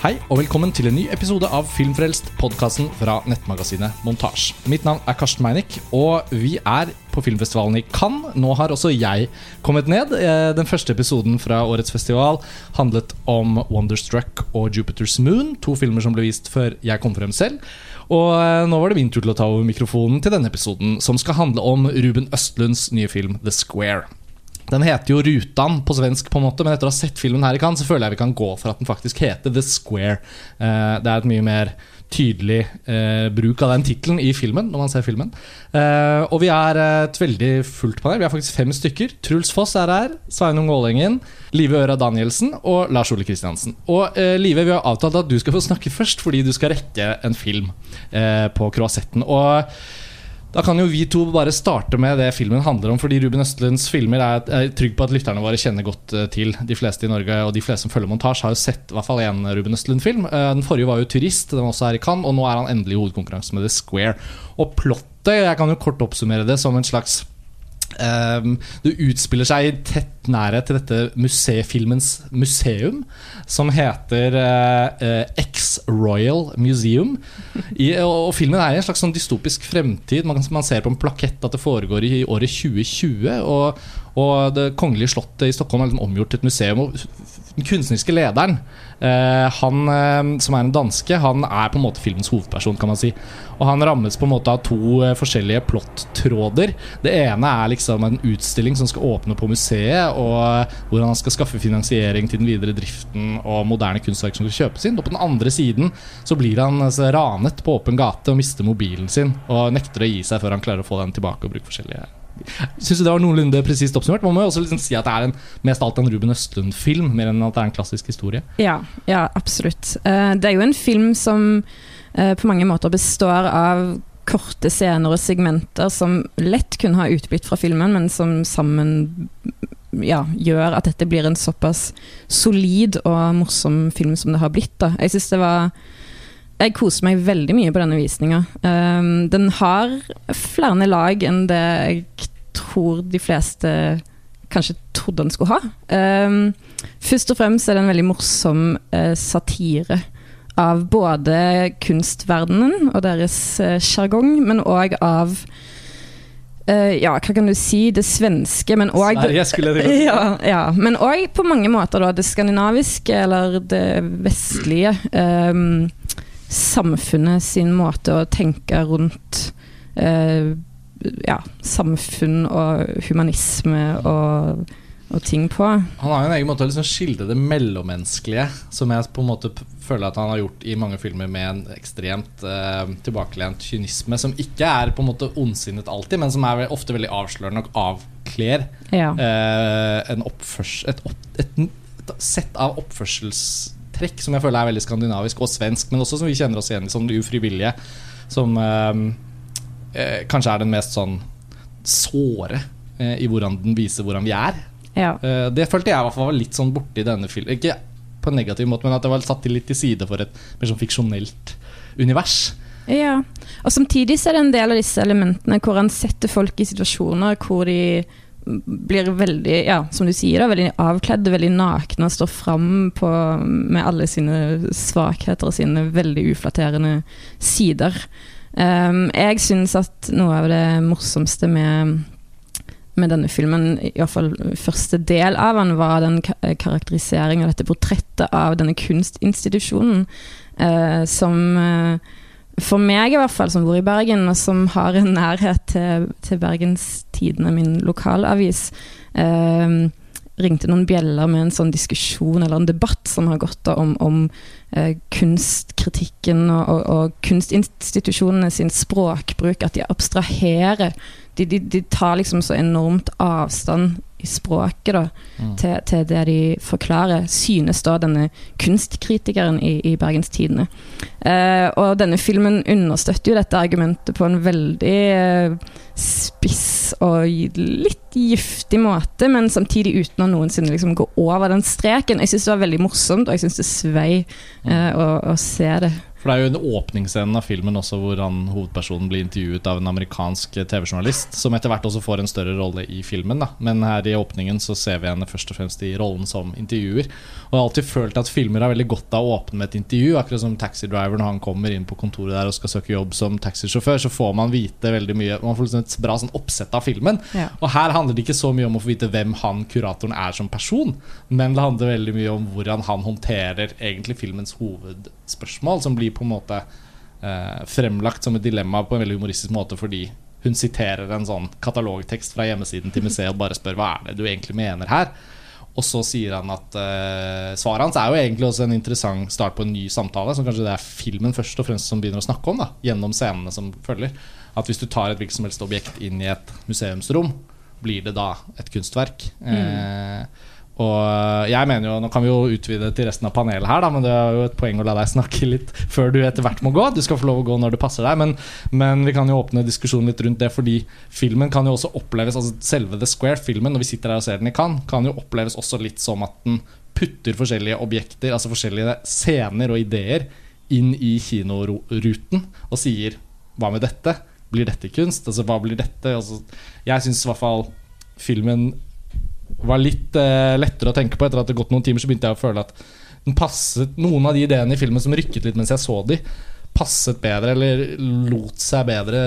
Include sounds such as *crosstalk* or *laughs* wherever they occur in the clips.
Hei og velkommen til en ny episode av Filmfrelst, podkasten fra nettmagasinet Montasj. Mitt navn er Karsten Meinick, og vi er på filmfestivalen i Cannes. Nå har også jeg kommet ned. Eh, Den første episoden fra årets festival handlet om Wonderstruck og Jupiter's Moon, to filmer som ble vist før jeg kom frem selv. Og eh, nå var det min tur til å ta over mikrofonen til denne episoden, som skal handle om Ruben Østlunds nye film The Square. Den heter jo Rutan på svensk, på en måte men etter å ha sett filmen her i Cannes, så føler jeg vi kan gå for at den faktisk heter The Square. Eh, det er et mye mer tydelig eh, bruk av den tittelen i filmen, når man ser filmen. Eh, og vi er et veldig fullt panel. Vi er faktisk fem stykker. Truls Foss er her, Sveinung Vålengen, Live Øra Danielsen og Lars Ole Kristiansen. Og Live, vi har avtalt at du skal få snakke først, fordi du skal rekke en film på Kroasetten. Og da kan jo vi to bare starte med det filmen handler om. Fordi Ruben Østlunds filmer er jeg trygg på at lytterne våre kjenner godt eh, til. De fleste i Norge og de fleste som følger montasje, har jo sett i hvert fall én Ruben Østlund-film. Eh, Den forrige var jo 'Turist', den var også her i Cannes, og nå er han endelig i hovedkonkurranse med The Square. Og plottet, jeg kan jo kort oppsummere det som en slags Um, det utspiller seg i tett nærhet til dette museefilmens museum, som heter uh, X-Royal Museum. I, og, og filmen er i en slags sånn dystopisk fremtid. Man, man ser på en plakett at det foregår i året 2020. Og, og Det kongelige slottet i Stockholm er liksom omgjort til et museum. Og den kunstneriske lederen, eh, han eh, som er en danske, han er på en måte filmens hovedperson, kan man si. Og han rammes på en måte av to eh, forskjellige plottråder. Det ene er liksom en utstilling som skal åpne på museet, og hvordan han skal skaffe finansiering til den videre driften og moderne kunstverk som skal kjøpes inn. Og på den andre siden så blir han altså, ranet på åpen gate og mister mobilen sin, og nekter å gi seg før han klarer å få den tilbake og bruke forskjellige Syns du det var noenlunde presist oppsummert? Man må jo også liksom si at det er en, mest alt en Ruben Østlund-film, mer enn at det er en klassisk historie. Ja, ja absolutt. Eh, det er jo en film som eh, på mange måter består av korte scener og segmenter som lett kunne ha utblitt fra filmen, men som sammen ja, gjør at dette blir en såpass solid og morsom film som det har blitt. Da. Jeg synes det var jeg koser meg veldig mye på denne visninga. Um, den har flere lag enn det jeg tror de fleste kanskje trodde den skulle ha. Um, først og fremst er det en veldig morsom uh, satire av både kunstverdenen og deres sjargong, uh, men òg av uh, ja, hva kan du si? Det svenske, men òg *laughs* ja, ja, Men òg på mange måter da, det skandinaviske eller det vestlige. Um, samfunnet sin måte å tenke rundt eh, ja, samfunn og humanisme og, og, ting på. Han har jo en egen måte å liksom skildre det mellommenneskelige, som jeg på en måte føler at han har gjort i mange filmer med en ekstremt eh, tilbakelent kynisme, som ikke er på en måte ondsinnet alltid, men som er ofte veldig avslørende og avkler ja. eh, et, et, et, sett av oppførsels trekk som jeg føler er veldig skandinavisk og svensk, men også som vi kjenner oss igjen i som det ufrivillige. Som eh, eh, kanskje er den mest sånn såre eh, i hvordan den viser hvordan vi er. Ja. Eh, det følte jeg i hvert fall var litt sånn borti denne filmen. Ikke på en negativ måte, men at det var satt litt til side for et mer sånn fiksjonelt univers. Ja, og samtidig så er det en del av disse elementene hvor han setter folk i situasjoner hvor de blir veldig, ja, som du sier, da, veldig avkledd, veldig nakne og står fram med alle sine svakheter og sine veldig uflatterende sider. Um, jeg syns at noe av det morsomste med, med denne filmen, iallfall første del av den, var den karakteriseringen av dette portrettet av denne kunstinstitusjonen uh, som uh, for meg i hvert fall, som bor i Bergen, og som har en nærhet til, til Bergenstidene, min lokalavis, eh, ringte noen bjeller med en sånn diskusjon eller en debatt som har gått om, om eh, kunstkritikken og, og, og, kunstinstitusjonene sin språkbruk. At de abstraherer. De, de, de tar liksom så enormt avstand i språket da, mm. til, til, det de forklarer, synes da denne kunstkritikeren i, i Bergens Tidende. Eh, og denne filmen understøtter jo dette argumentet på en veldig eh, spiss og litt giftig måte, men samtidig uten å noensinne liksom gå over den streken. Jeg syns det var veldig morsomt, og jeg syns det svei mm. eh, å, å, se det. For det er jo en åpningsscenen av filmen også hvor han, hovedpersonen blir intervjuet av en amerikansk TV-journalist, som etter hvert også får en større rolle i filmen. da Men her i åpningen så ser vi henne først og fremst i rollen som intervjuer. Og jeg har alltid følt at filmer har veldig godt av å åpne med et intervju. Akkurat som taxidriver når han kommer inn på kontoret der og skal søke jobb som taxisjåfør, så får man vite veldig mye Man får liksom et bra sånn oppsett av filmen. Ja. Og her handler det ikke så mye om å få vite hvem han kuratoren er som person, men det handler veldig mye om hvordan han håndterer egentlig filmens hovedspørsmål, som blir på en måte eh, fremlagt som et dilemma på en veldig humoristisk måte fordi hun siterer en sånn katalogtekst fra hjemmesiden til museet og bare spør hva er det du egentlig mener her. Og så sier han at eh, svaret hans er jo egentlig også en interessant start på en ny samtale, som kanskje det er filmen først og fremst som begynner å snakke om, da, gjennom scenene som følger. At hvis du tar et hvilket som helst objekt inn i et museumsrom, blir det da et kunstverk. Eh, og jeg mener jo, Nå kan vi jo utvide til resten av panelet her, da, men det er jo et poeng å la deg snakke litt før du etter hvert må gå. Du skal få lov å gå når det passer deg, men, men vi kan jo åpne diskusjonen litt rundt det. Fordi filmen kan jo også oppleves altså selve The Square-filmen, når vi sitter her og ser den i Cannes, kan jo oppleves også litt som at den putter forskjellige objekter, altså forskjellige scener og ideer, inn i kinoruten og sier hva med dette? Blir dette kunst? Altså hva blir dette? Altså, jeg syns i hvert fall filmen var litt eh, lettere å tenke på. Etter at det gått noen timer, så begynte jeg å føle at den passet noen av de ideene i filmen som rykket litt mens jeg så de, passet bedre, eller lot seg bedre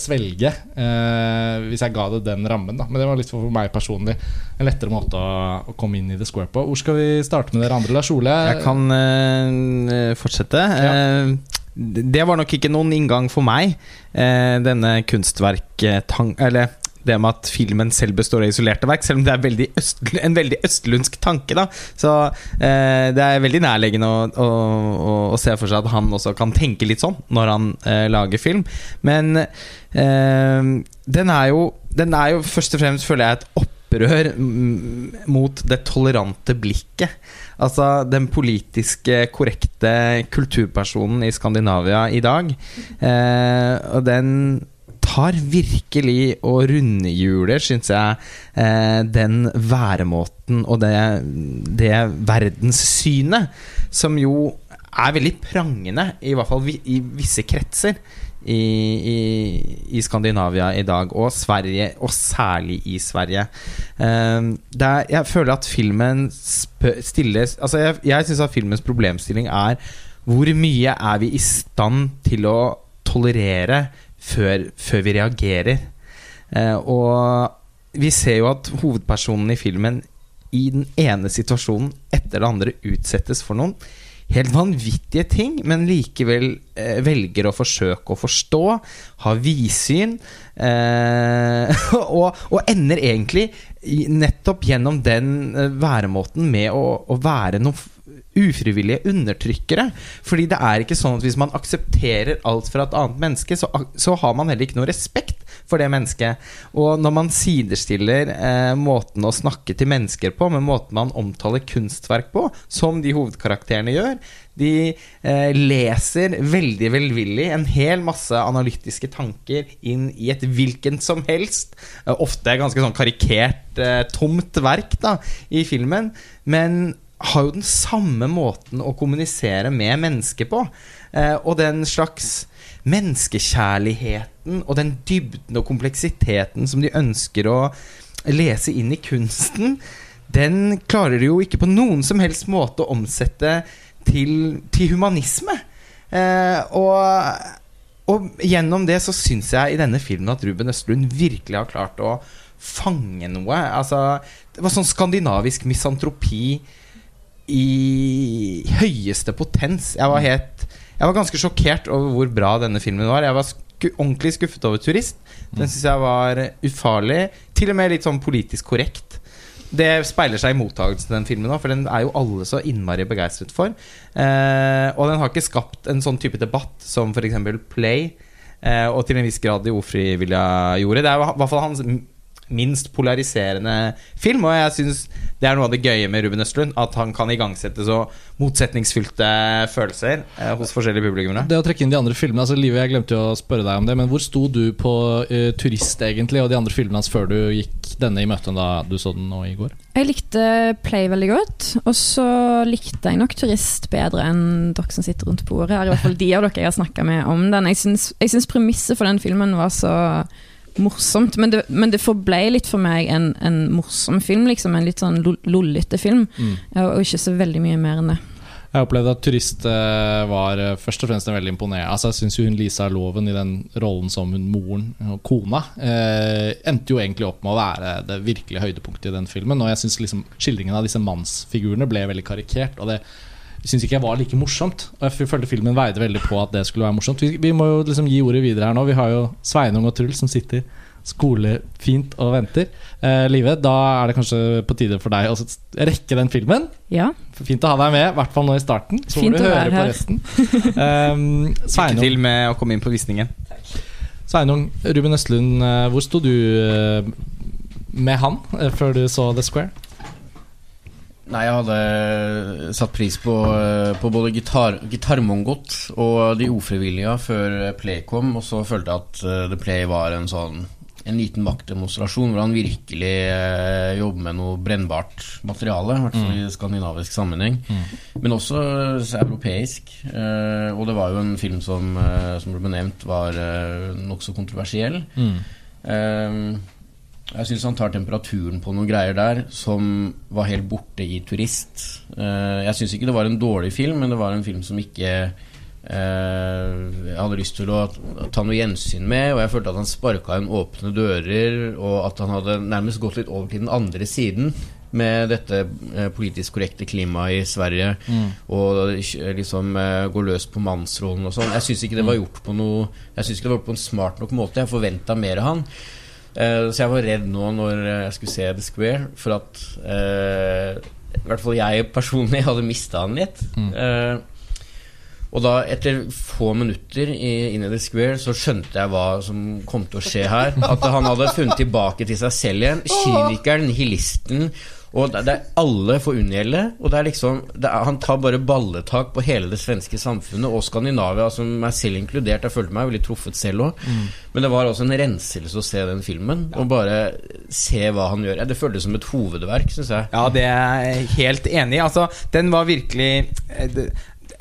svelge, eh, hvis jeg ga det den rammen. Da. Men det var litt for meg personlig en lettere måte å, å komme inn i The Square på. Hvor skal vi starte med dere andre? Lars Ole? Jeg kan eh, fortsette. Ja. Eh, det var nok ikke noen inngang for meg, eh, denne kunstverktang... Eller det med at filmen selv består av isolerte verk, selv om det er veldig en veldig østlundsk tanke. da Så eh, det er veldig nærliggende å, å, å, å se for seg at han også kan tenke litt sånn når han eh, lager film. Men eh, den er jo Den er jo først og fremst, føler jeg, et opprør mot det tolerante blikket. Altså den politiske korrekte kulturpersonen i Skandinavia i dag. Eh, og den tar virkelig og rundhjuler, syns jeg, eh, den væremåten og det, det verdenssynet som jo er veldig prangende, i hvert fall i visse kretser. I, i, I Skandinavia i dag, og Sverige, og særlig i Sverige. Eh, det er, jeg føler at filmen stilles Altså, jeg, jeg syns at filmens problemstilling er hvor mye er vi i stand til å tolerere før, før vi reagerer? Eh, og vi ser jo at hovedpersonen i filmen i den ene situasjonen etter det andre utsettes for noen helt vanvittige ting, men likevel eh, velger å forsøke å forstå, ha vidsyn, eh, *laughs* og, og ender egentlig nettopp gjennom den eh, væremåten med å, å være noen f- ufrivillige undertrykkere. Fordi det er ikke sånn at hvis man aksepterer alt fra et annet menneske, så, så har man heller ikke noe respekt for det mennesket. Og når man sidestiller eh, måten å snakke til mennesker på med måten man omtaler kunstverk på, som de hovedkarakterene gjør De eh, leser veldig velvillig en hel masse analytiske tanker inn i et hvilken som helst, eh, ofte ganske sånn karikert, eh, tomt verk da, i filmen. Men har jo den samme måten å kommunisere med mennesker på. Eh, og den slags menneskekjærligheten og den dybden og kompleksiteten som de ønsker å lese inn i kunsten, den klarer de jo ikke på noen som helst måte å omsette til, til humanisme. Eh, og, og gjennom det så syns jeg i denne filmen at Ruben Østlund virkelig har klart å fange noe. Altså, det var sånn skandinavisk misantropi i høyeste potens. Jeg var helt Jeg var ganske sjokkert over hvor bra denne filmen var. Jeg var sku, ordentlig skuffet over Turist. Den syns jeg var ufarlig. Til og med litt sånn politisk korrekt. Det speiler seg i mottakelsen til den filmen òg, for den er jo alle så innmari begeistret for. Eh, og den har ikke skapt en sånn type debatt som f.eks. Play, eh, og til en viss grad de ofrivillige gjorde. Det er i hvert fall hans minst polariserende film. Og jeg syns det er noe av det gøye med Ruben Østlund. At han kan igangsette så motsetningsfylte følelser eh, hos forskjellige publikummere. Det å trekke inn de andre filmene altså Livet, jeg glemte jo å spørre deg om det Men hvor sto du på eh, Turist egentlig og de andre filmene hans før du gikk denne i møte da du så den nå i går? Jeg likte Play veldig godt, og så likte jeg nok Turist bedre enn dere som sitter rundt bordet her. I hvert fall de av dere jeg har snakka med om den. Jeg syns premisset for den filmen var så morsomt, men det, men det forble litt for meg en, en morsom film, liksom. En litt sånn lo- lollete film, Mm. og ikke så veldig mye mer enn det. Jeg opplevde at Turist eh, var eh, først og fremst en veldig imponerende Altså Jeg syns hun Lisa Loven i den rollen som hun moren og kona eh, endte jo egentlig opp med å være det virkelige høydepunktet i den filmen. Og jeg syns liksom skildringen av disse mannsfigurene ble veldig karikert. Og det syns ikke jeg var like morsomt. Og jeg følte filmen veide veldig på at det skulle være morsomt. Vi, vi må jo liksom gi ordet videre her nå. Vi har jo Sveinung og Truls som sitter skolefint og venter. Eh, Live, da er det kanskje på tide for deg å rekke den filmen. Ja. Fint å ha deg med, i hvert fall nå i starten. Så Fint får du høre på her. resten. Um, *laughs* Lykke til med å komme inn på visningen. Sveinung, Ruben Østlund, eh, hvor sto du eh, med han eh, før du så The Square? Nei, jeg hadde satt pris på, eh, på både gitar, gitarmongot og De ufrivillige før Play kom, og så følte jeg at eh, The Play var en sånn en liten maktdemonstrasjon hvor han virkelig eh, jobber med noe brennbart materiale, i hvert fall i skandinavisk sammenheng, men også eh, europeisk. Eh, og det var jo en film som, eh, som ble benevnt, var eh, nokså kontroversiell. Eh, jeg syns han tar temperaturen på noen greier der som var helt borte i Turist. Eh, jeg syns ikke det var en dårlig film, men det var en film som ikke eh, jeg hadde lyst til å ta noe gjensyn med, og jeg følte at han sparka inn åpne dører, og at han hadde nærmest gått litt over til den andre siden med dette eh, politisk korrekte klimaet i Sverige, og eh, liksom gå løs på mannsrollen og sånn. Jeg syns ikke det var gjort på noe Jeg synes ikke det var gjort på en smart nok måte. Jeg forventa mer av han. Eh, så jeg var redd nå når jeg skulle se The Square, for at eh, i hvert fall jeg personlig *laughs* hadde mista han litt. Eh, og da, etter få minutter inn i The Square, så skjønte jeg hva som kom til å skje her. *laughs* At han hadde funnet tilbake til seg selv igjen. Kynikeren, nihilisten. Og det, er alle får unngjelde. Og det er liksom det er, Han tar bare balletak på hele det svenske samfunnet og Skandinavia, altså meg selv inkludert. Jeg følte meg veldig truffet selv òg. Men det var også en renselse å se den filmen, og bare se hva han gjør. Det føltes som et hovedverk, syns jeg. Ja, det er jeg helt enig i. Altså, den var virkelig eh, det-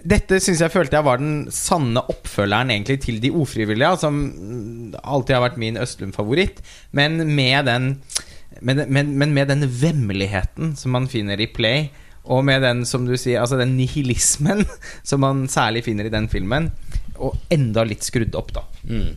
Dette syns jeg følte jeg var den sanne oppfølgeren egentlig til De ufrivillige, som mm, alltid har vært min Østlund-favoritt. Men med den men, men, men med den vemmeligheten som man finner i Play, og med den som du sier Altså den nihilismen *laughs* som man særlig finner i den filmen, og enda litt skrudd opp, da. Mm.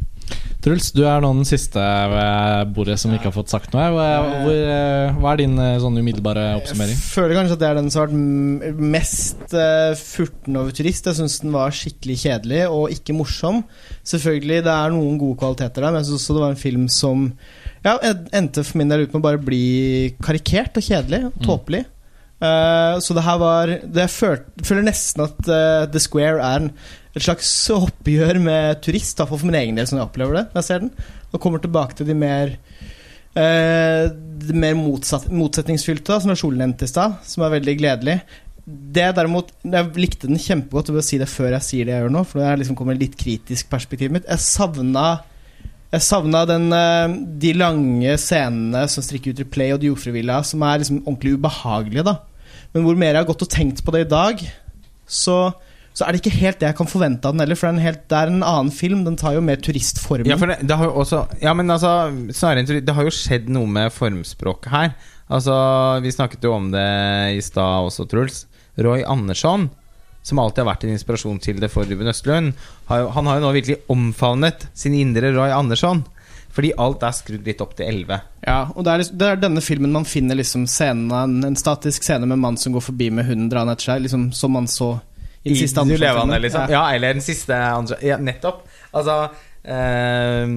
Truls, du er nå den siste ved bordet som ikke har fått sagt noe. Hva, hvor, eh, hva er din eh, sånn umiddelbare oppsummering? Jeg føler kanskje at det er den som har vært mest uh, furten over turist. Jeg syns den var skikkelig kjedelig og ikke morsom. Selvfølgelig, det er noen gode kvaliteter der, men jeg syns også det var en film som ja, endte for min del ut med å bare bli karikert og kjedelig og tåpelig. Eh, så det her var det Jeg føler, føler nesten at uh, The Square er en, et slags oppgjør med turist, for min egen del, som jeg opplever det når jeg ser den. Og kommer tilbake til de mer uh, de mer motsatt, motsetningsfylte, da, som er Ole nevnte i stad, som er veldig gledelig. Det derimot Jeg likte den kjempegodt, og vil si det før jeg sier det jeg gjør nå, for det liksom kommet litt kritisk perspektiv mitt. Jeg savna jeg savna eh, de lange scenene som strikker ut i Play og de ufrivillige, som er liksom ordentlig ubehagelige. da Men hvor mer jeg har gått og tenkt på det i dag, så, så er det ikke helt det jeg kan forvente av den heller. For det er helt, det er en annen film. Den tar jo mer turistformen. Ja, det, det har jo også Ja, men altså Snarere Det har jo skjedd noe med formspråket her. Altså, vi snakket jo om det i stad også, Truls. Roy Andersson, som alltid har vært en inspirasjon til det for Ruben Østlund, han har jo nå virkelig omfavnet sin indre Roy Andersson. Fordi alt er skrudd litt opp til 11. Ja, og det er, liksom- det er denne filmen man finner liksom scenen, en, statisk scene med en mann som går forbi med hunden draende etter seg, liksom som man så i den siste andre liksom. Ja. Ja, eller den siste andre Ja, nettopp. Altså eh,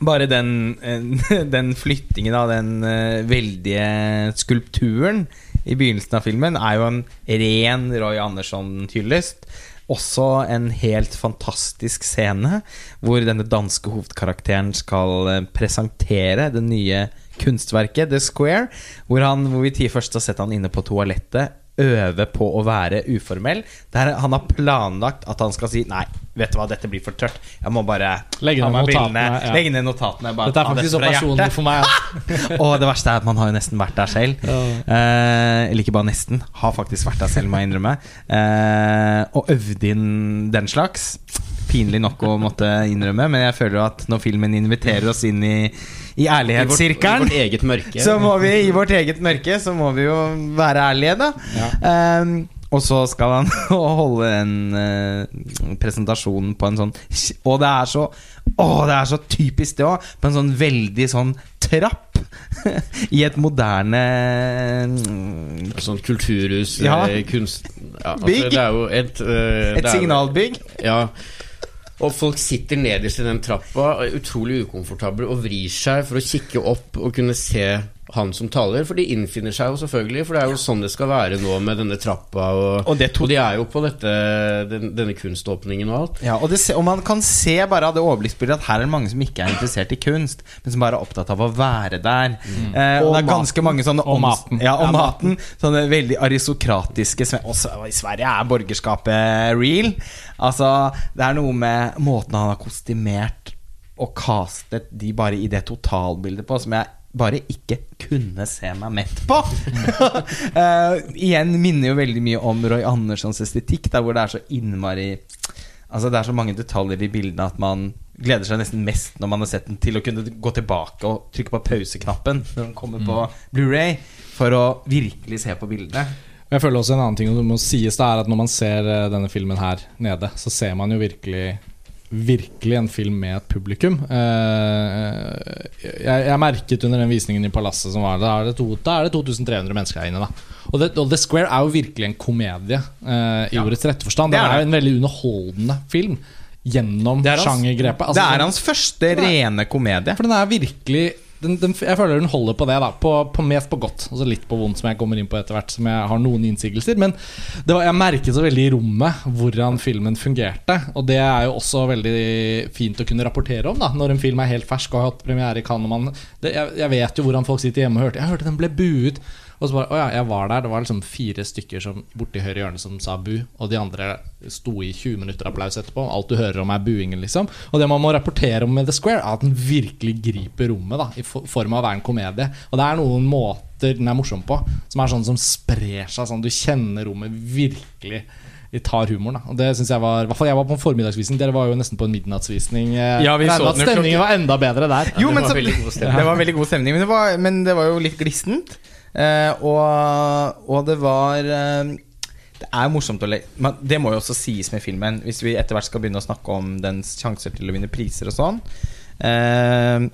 Bare den, *laughs* den flyttingen av den eh, veldige skulpturen i begynnelsen av filmen er jo en ren Roy Andersson-hyllest. også en helt fantastisk scene hvor denne danske hovedkarakteren skal eh, presentere det nye kunstverket, The Square. Hvor, han, hvor vi først har sett han inne på toalettet øve på å være uformell. Der han har planlagt at han skal si Nei, vet du hva, dette blir for tørt. Jeg må bare Legge ned notatene, ja. Legge ned notatene. Bare Dette er faktisk så personlig for meg. Ja. *laughs* Og det verste er at man har jo nesten vært der selv. Eh, eller ikke bare nesten, har faktisk vært der selv, må jeg innrømme. Eh, og øvd inn den slags. Pinlig nok å måtte innrømme, men jeg føler at når filmen inviterer oss inn i, i I vårt, I ærlighetssirkelen vårt mørke. så må vi i vårt eget mørke Så må vi jo være ærlige, da. Ehm, og så skal han *laughs* holde en uh, presentasjon på en sånn Og det er så Å, det er så typisk det òg! På en sånn veldig sånn trapp. *laughs* I et moderne mm, Sånn kulturhus, Ja. eh, kunst ja, altså, Bygg. Et uh, Et jo- signalbygg. Ja. Og folk sitter nederst i den trappa, utrolig ukomfortable, og vrir seg for å kikke opp og kunne se han som taler. For de innfinner seg jo selvfølgelig, for det er jo sånn det skal være nå med denne trappa. Og, Og det og de er jo på dette, den, denne kunståpningen og alt. Ja, og, det, se- og man kan se bare av det overblikksbildet at her er det mange som ikke er interessert i kunst, men som bare er opptatt av å være der. Eh, og, det er ganske mange sånne Og maten. Ja, og Ja, maten. Sånne veldig aristokratiske Også i Sverige er borgerskapet real. Altså, det er noe med måten han har kostymert og castet de bare i det totalbildet på, som jeg bare ikke kunne se meg mett på. uh, *laughs* igjen minner jo veldig mye om Roy Anderssons estetikk, der hvor det er så innmari Altså Det er så mange detaljer i bildene at man gleder seg nesten mest når man har sett den, til å kunne gå tilbake og trykke på pauseknappen når den kommer på Blu-ray for å virkelig se på bildene. Jeg føler også en annen ting som må sies det er at Når man ser eh, denne filmen her nede, så ser man jo virkelig Virkelig en film med et publikum. Eh, jeg, jeg merket under den visningen i Palasset som var Da er det, to, da er det 2300 mennesker her inne. da og, det, og The Square er jo virkelig en komedie eh, i Ja. ordets rette forstand. Det Det er er jo en veldig underholdende film gjennom er sjangergrepet. Altså, det er hans første rene komedie. for den er virkelig den, den, Jeg føler den holder på det, da. På, på mest på godt. Og så litt på vondt, som jeg kommer inn på etter hvert, som jeg har noen innsigelser. Men var, jeg merket så veldig i rommet hvordan filmen fungerte. Og det er jo også veldig fint å kunne rapportere om, da når en film er helt fersk og har hatt premiere i Cannes. og man- det- Jeg, jeg vet jo hvordan folk sitter hjemme og hørte Jeg hørte den ble buet. Og så bare, å ja, jeg var der Det var liksom fire stykker som borti høyre hjørne som sa bu, og de andre sto i 20 minutter applaus etterpå. Alt du hører om, er buingen, liksom. Og det man må rapportere om med The Square, er at den virkelig griper rommet, da i form av å være en komedie. Og det er noen måter den er morsom på, som er sånn som sprer seg sånn. Du kjenner rommet virkelig de tar humoren, da. Og det synes jeg var I hvert fall jeg var på en formiddagsvisning. Dere var jo nesten på en midnattsvisning. Eh, Ja, vi så den stemningen var enda bedre der. Jo, det var så, *laughs* det var veldig god stemning, men det var, men det var jo litt glissent. Eh, og, og det var eh, Det er morsomt å le men Det må jo også sies med filmen, hvis vi etter hvert skal begynne å snakke om dens sjanser til å vinne priser og sånn. Eh,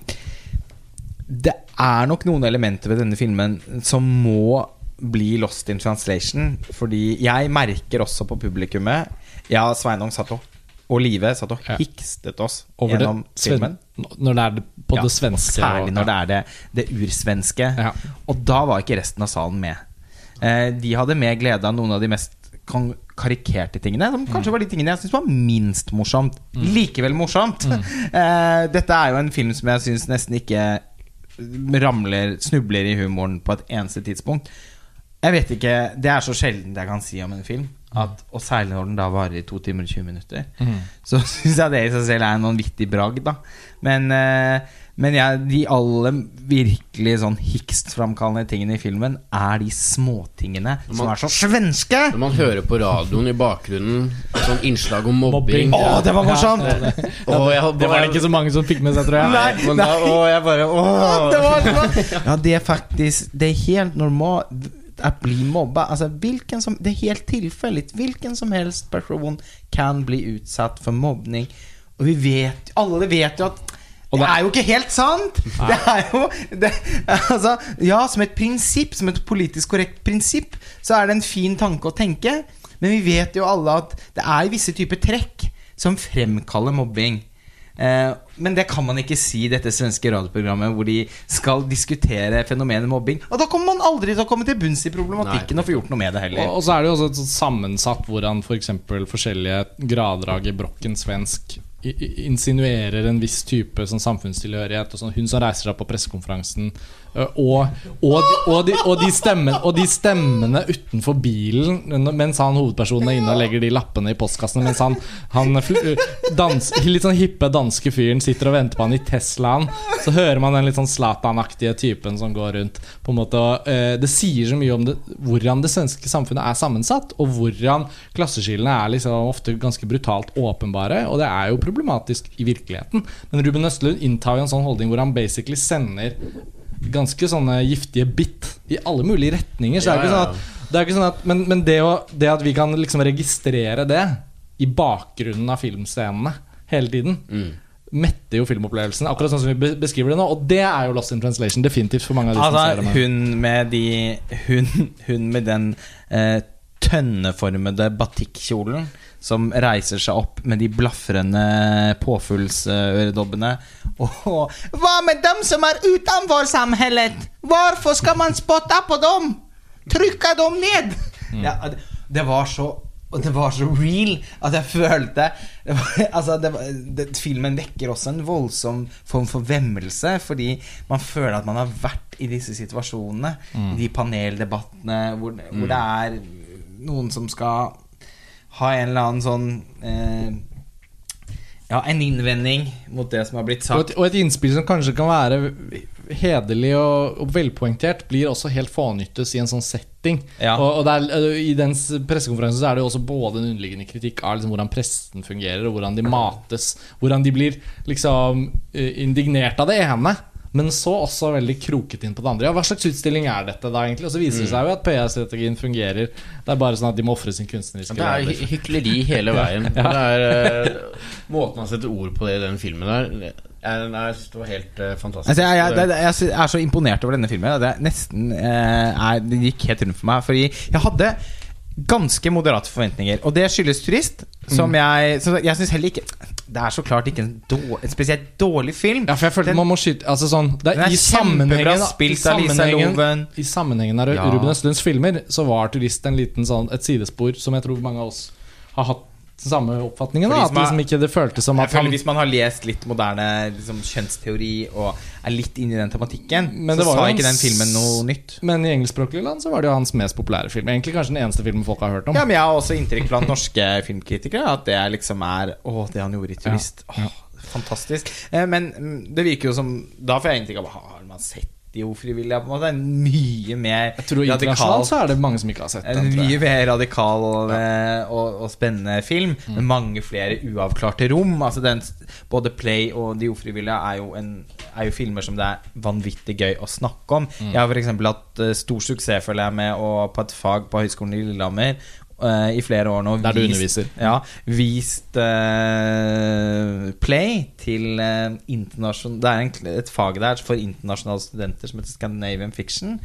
det er nok noen elementer ved denne filmen som må bli lost in translation. Fordi jeg merker også på publikummet Ja, Sveinung satt og og Live satt og hikstet oss Over gjennom det, filmen. Når det er det på det svenske. Særlig når det er det, det ursvenske. Ja. Og da var ikke resten av salen med. Eh, de hadde mer glede av noen av de mest karikerte tingene, som kanskje var de tingene jeg syns var minst morsomt. Likevel morsomt. *laughs* Eh, dette er jo en film som jeg syns nesten ikke ramler, snubler i humoren på et eneste tidspunkt. Jeg vet ikke, Det er så sjeldent jeg kan si om en film. At, og særlig når den da varer i to timer og 20 minutter. Så *laughs* syns jeg det i seg selv er en vanvittig bragd. da Men, eh, men ja, de alle virkelig sånn hikstframkallende tingene i filmen er de småtingene som er så svenske! Når man hører på radioen i bakgrunnen sånn innslag om mobbing Mobbing. Å, det var morsomt! Å, jeg- Det var det ikke så mange som fikk med seg, tror jeg. Nei, nei. da, å, jeg bare Å! Det var så- *laughs* Ja, det er faktisk Det er helt normalt att bli mobbad. Alltså, vilken som, det är helt tillfälligt. Vilken som helst person kan bli utsatt for mobbning. Og vi vet Alle vet jo at det det- er jo ikke helt sant! Det er jo det, altså, Ja, som et prinsipp, som et politisk korrekt prinsipp, så er det en fin tanke å tenke. Men vi vet jo alle at det er visse typer trekk som fremkaller mobbing. Eh, men det kan man ikke si i dette svenske radioprogrammet hvor de skal diskutere fenomenet mobbing. Og da kommer man aldri til å komme til bunns i problematikken Nei. og få gjort noe med det heller. Og, og så er det jo også et sammensatt hvordan f.eks. For forskjellige grader i brokken svensk insinuerer en viss type sånn samfunnstilhørighet. Og sånn, hun som reiser seg på pressekonferansen. Ø, Og, og, de, og, de, og, de stemmene, og de stemmene utenfor bilen mens han hovedpersonen er inne og legger de lappene i postkassene, mens han, han dans, litt sånn hippe danske fyren sitter og venter på han i Teslaen, så hører man den litt sånn Zlatan-aktige typen som går rundt. På en måte, ø, det sier så mye om det, hvordan det svenske samfunnet er sammensatt, og hvordan klasseskillene er liksom ofte ganske brutalt åpenbare. Og det er jo problematisk i virkeligheten. Men Ruben Østlund inntar jo en sånn holdning hvor han basically sender ganske sånne giftige bit i alle mulige retninger. Så det er jo ikke sånn at, det er ikke sånn at Men, men det, å, det at vi kan liksom registrere det i bakgrunnen av filmscenene hele tiden Mm. metter jo filmopplevelsen, akkurat sånn som vi beskriver det nå. Og det er jo Lost in Translation, definitivt for mange av de som ser Altså, det. hun med de Hun, hun med den eh, tønneformede batikkjolen som reiser seg opp med de blafrende påfuglsøredobbene. Og Hva med dem som er utenfor samfunnet? Hvorfor skal man spotte på dem? Trykke dem ned! Ja, det, var så og det var så real at jeg følte var, altså det var, det, Filmen vekker også en voldsom form for vemmelse, fordi man føler at man har vært i disse situasjonene. I de paneldebattene hvor, hvor det er noen som skal ha en eller annen sånn eh, Ja, en innvending mot det som har blitt Og sagt. et, og et innspill som kanskje kan være hederlig og, og velpoengtert, blir også helt fånyttes i en sånn setting. Ja. Og, og er, øh, I den pressekonferansen så er det jo også både en underliggende kritikk av liksom hvordan pressen fungerer, og hvordan de mates. Hvordan de blir liksom øh, indignert av det ene. Men så også veldig kroket inn på det andre. Ja, Hva slags utstilling er dette da, egentlig? Og så viser det seg jo at PR-strategien fungerer. Det er bare sånn at de må ofre sin kunstneriske Det er hy hykleri hele *laughs* veien. Det er uh, Måten han setter ord på det i den filmen der, jeg syns det var helt uh, fantastisk. Altså, jeg, jeg, jeg, jeg er så imponert over denne filmen. Det nesten uh, er, Det gikk helt rundt for meg. Fordi jeg hadde ganske moderate forventninger. Og det skyldes Turist, som jeg Så jeg syns heller ikke Det er så klart ikke en, dår, en spesielt dårlig film. Ja, for jeg følte Den- man må skyte Altså sånn det Den er kjempebra i spilt av Lisa Loven. I sammenhengen av Ja. Ruben Østlunds filmer Så var Turist en liten sånn Et sidespor som jeg tror mange av oss har hatt samme oppfatningen. Da, at liksom ikke det føltes som at han Hvis man har lest litt moderne liksom, kjønnsteori og er litt inni den tematikken, Men det så var sa ikke den filmen noe nytt. Men i engelskspråklige land så var det jo hans mest populære film. Egentlig kanskje den eneste filmen folk har hørt om. Ja, men Jeg har også inntrykk blant norske filmkritikere at det liksom er Å, det han gjorde i Turist. Ja, ja. Åh, fantastisk. Eh, Men mm, det virker jo som Da får jeg inntrykk av Har man sett de ufrivillige? På en måte mye mer Jeg tror Internasjonalt så er det mange som ikke har sett den. mye mer radikal eh, og, og spennende film, Mm. med mange flere uavklarte rom. Altså den, både Play og De ufrivillige er jo, en, er jo filmer som det er vanvittig gøy å snakke om. Mm. Jeg har f.eks. hatt eh, stor suksess føler jeg med å, på et fag på Høgskolen i Lillehammer eh, i flere år nå. Der du vist- underviser. Ja, vist uh, Play til uh, internasjonal Det er en, et fag der for internasjonale studenter som heter Scandinavian Fiction.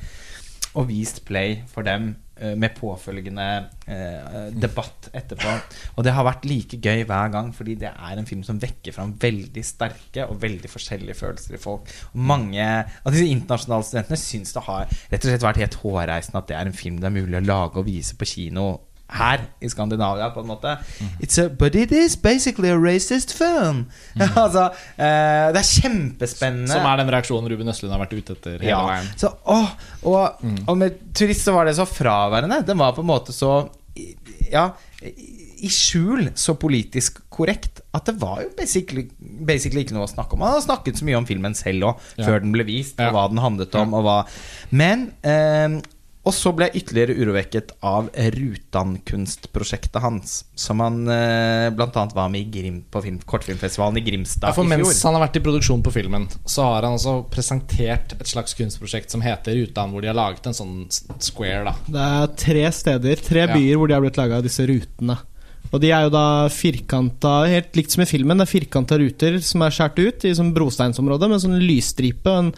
Og vist Play for dem eh, med påfølgende eh, debatt etterpå. Og det har vært like gøy hver gang, fordi det er en film som vekker fram veldig sterke og veldig forskjellige følelser i folk. Og mange av disse internasjonale studentene syns det har rett og slett vært helt hårreisende at det er en film det er mulig å lage og vise på kino her i Skandinavia, på en måte. It's a, but it is basically a racist film. *laughs* altså, eh, det er kjempespennende. Som er den reaksjonen Ruben Østlund har vært ute etter hele Ja. veien. Så, åh, og, og med turist så var det så fraværende. Den var på en måte så Ja, i skjul så politisk korrekt at det var jo basically, basically ikke noe å snakke om. Man har snakket så mye om filmen selv òg, Ja. før den ble vist, Ja. og hva den handlet om, og hva Men eh, og så ble jeg ytterligere urovekket av Rutan-kunstprosjektet hans, som han eh, annet var med i Grim, på film, kortfilmfestivalen i Grimstad Ja, for i fjor. mens han har vært i produksjon på filmen, så har han altså presentert et slags kunstprosjekt som heter Rutan, hvor de har laget en sånn square. da Det er tre steder, tre Ja. byer hvor de har blitt laga, disse rutene. Og de er jo da firkanta, helt likt som i filmen. Det er firkanta ruter som er skåret ut i sånn brosteinsområde med sånn lysstripe og en,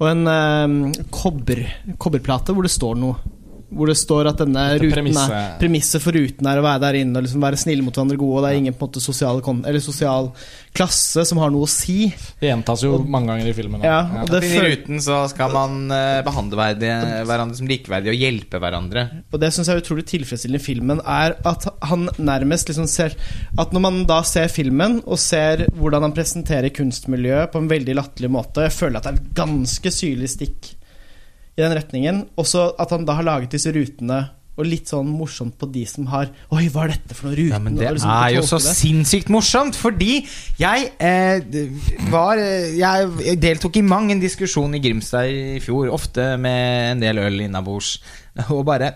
og en eh, kobber, kobberplate hvor det står noe. Hvor det står at denne Dette ruten er Premisset for ruten er å være der inne og liksom være snille mot hverandre gode, og det er ingen på en måte sosial, eller sosial klasse som har noe å si. Det gjentas jo mange ganger i filmen. Ja, Ja. og det At ruten så skal man eh, behandle hverandre som likeverdige og hjelpe hverandre. Og det syns jeg er utrolig tilfredsstillende i filmen, er at han nærmest liksom ser At når man da ser filmen og ser hvordan han presenterer kunstmiljøet på en veldig latterlig måte Jeg føler at det er et ganske syrlig stikk i den retningen. Også at han da har laget disse rutene og litt sånn morsomt på de som har Oi, hva er dette for noen ruten? Ja, men det liksom er jo så det. sinnssykt morsomt, fordi jeg eh, var eh, Jeg deltok i mang en diskusjon i Grimstad i fjor, ofte med en del øl innabords, og bare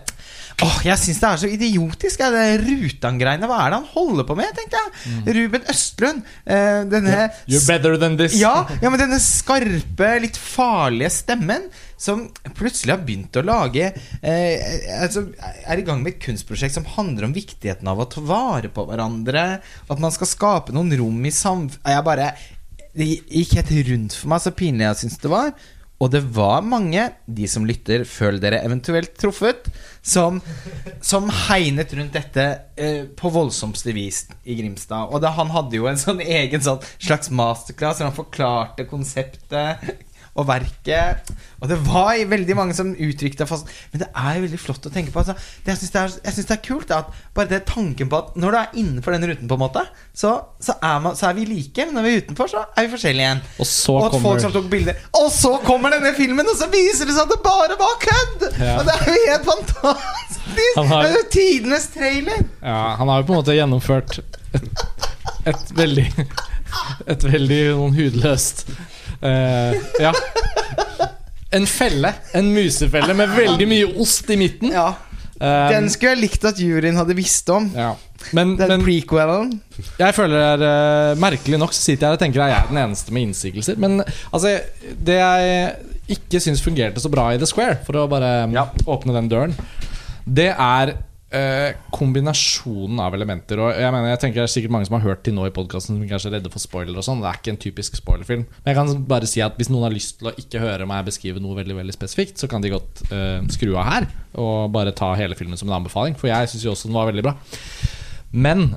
Åh, jeg syns det er så idiotisk, jeg, det Rutan-greiene. Hva er det han holder på med, tenkte jeg. Ruben Østlund. Eh, denne You're better than this. ja, ja, men denne skarpe, litt farlige stemmen som plutselig har begynt å lage eh, altså, Er i gang med et kunstprosjekt som handler om viktigheten av å ta vare på hverandre. At man skal skape noen rom i samfunnet Det gikk helt rundt for meg, så pinlig jeg syns det var. Og det var mange, de som lytter, føl dere eventuelt truffet, som, som hegnet rundt dette eh, på voldsomste vis i Grimstad. Og da, han hadde jo en sånn egen sånn slags masterclass hvor han forklarte konseptet og verket. Og det var veldig mange som uttrykte fast Men det er jo veldig flott å tenke på. Altså. Det, jeg syns det, det er kult at bare det tanken på at når du er innenfor den ruten, på en måte, så, så, er, man, så er vi like. Men når vi er utenfor, så er vi forskjellige igjen. Og så Og at kommer folk som tok bilder Og så kommer denne filmen, og så viser det seg at det bare var kødd! Ja. Og det er jo helt fantastisk! Har- Det er jo tidenes trailer! Ja, han har jo på en måte gjennomført et, et veldig Et veldig hudløst eh, Ja. En felle. En musefelle med veldig mye ost i midten. Ja, Eh, Den skulle jeg likt at juryen hadde visst om. ja. Men, Den men prequelen. jeg føler det er uh, Merkelig nok så sitter jeg her og tenker at jeg er den eneste med innsigelser. Men altså, det jeg ikke syns fungerte så bra i The Square, for å bare Ja. åpne den døren, det er eh, kombinasjonen av elementer. Og jeg mener, jeg tenker det er sikkert mange som har hørt til nå i podkasten som kanskje er redde for spoiler og sånn. Det er ikke en typisk spoilerfilm. Men jeg kan bare si at hvis noen har lyst til å ikke høre meg beskrive noe veldig veldig spesifikt, så kan de godt eh, skru av her og bare ta hele filmen som en anbefaling. For jeg syns jo også den var veldig bra. Men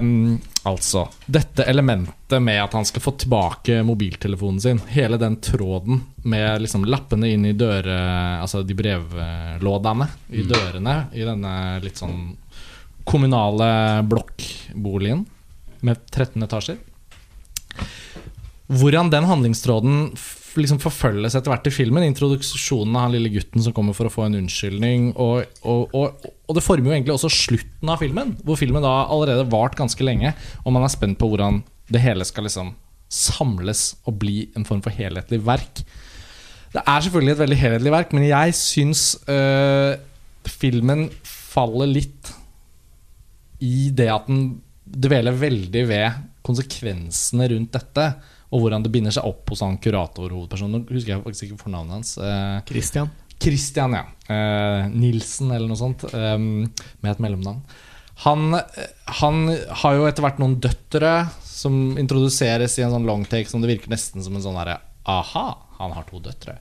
um, altså Dette elementet med at han skal få tilbake mobiltelefonen sin, hele den tråden med liksom lappene inn i døre... Altså de brevlådene i dørene i denne litt sånn kommunale blokkboligen med 13 etasjer. Hvordan den handlingstråden liksom forfølges etter hvert i filmen. Introduksjonen av han lille gutten som kommer for å få en unnskyldning. Og, og, og, og det former jo egentlig også slutten av filmen, hvor filmen da allerede vart ganske lenge. Og man er spent på hvordan det hele skal liksom samles og bli en form for helhetlig verk. Det er selvfølgelig et veldig helhetlig verk, men jeg syns øh, filmen faller litt i det at den dveler veldig ved konsekvensene rundt dette. Og hvordan det binder seg opp hos han kuratorhovedpersonen. Nå husker jeg faktisk ikke fornavnet hans. Eh, Christian. Christian, ja. Eh, Nilsen eller noe sånt. eh, med et mellomnavn. Han, eh, han har jo etter hvert noen døtre som introduseres i en sånn long take som det virker nesten som en sånn derre Aha, han har to døtre.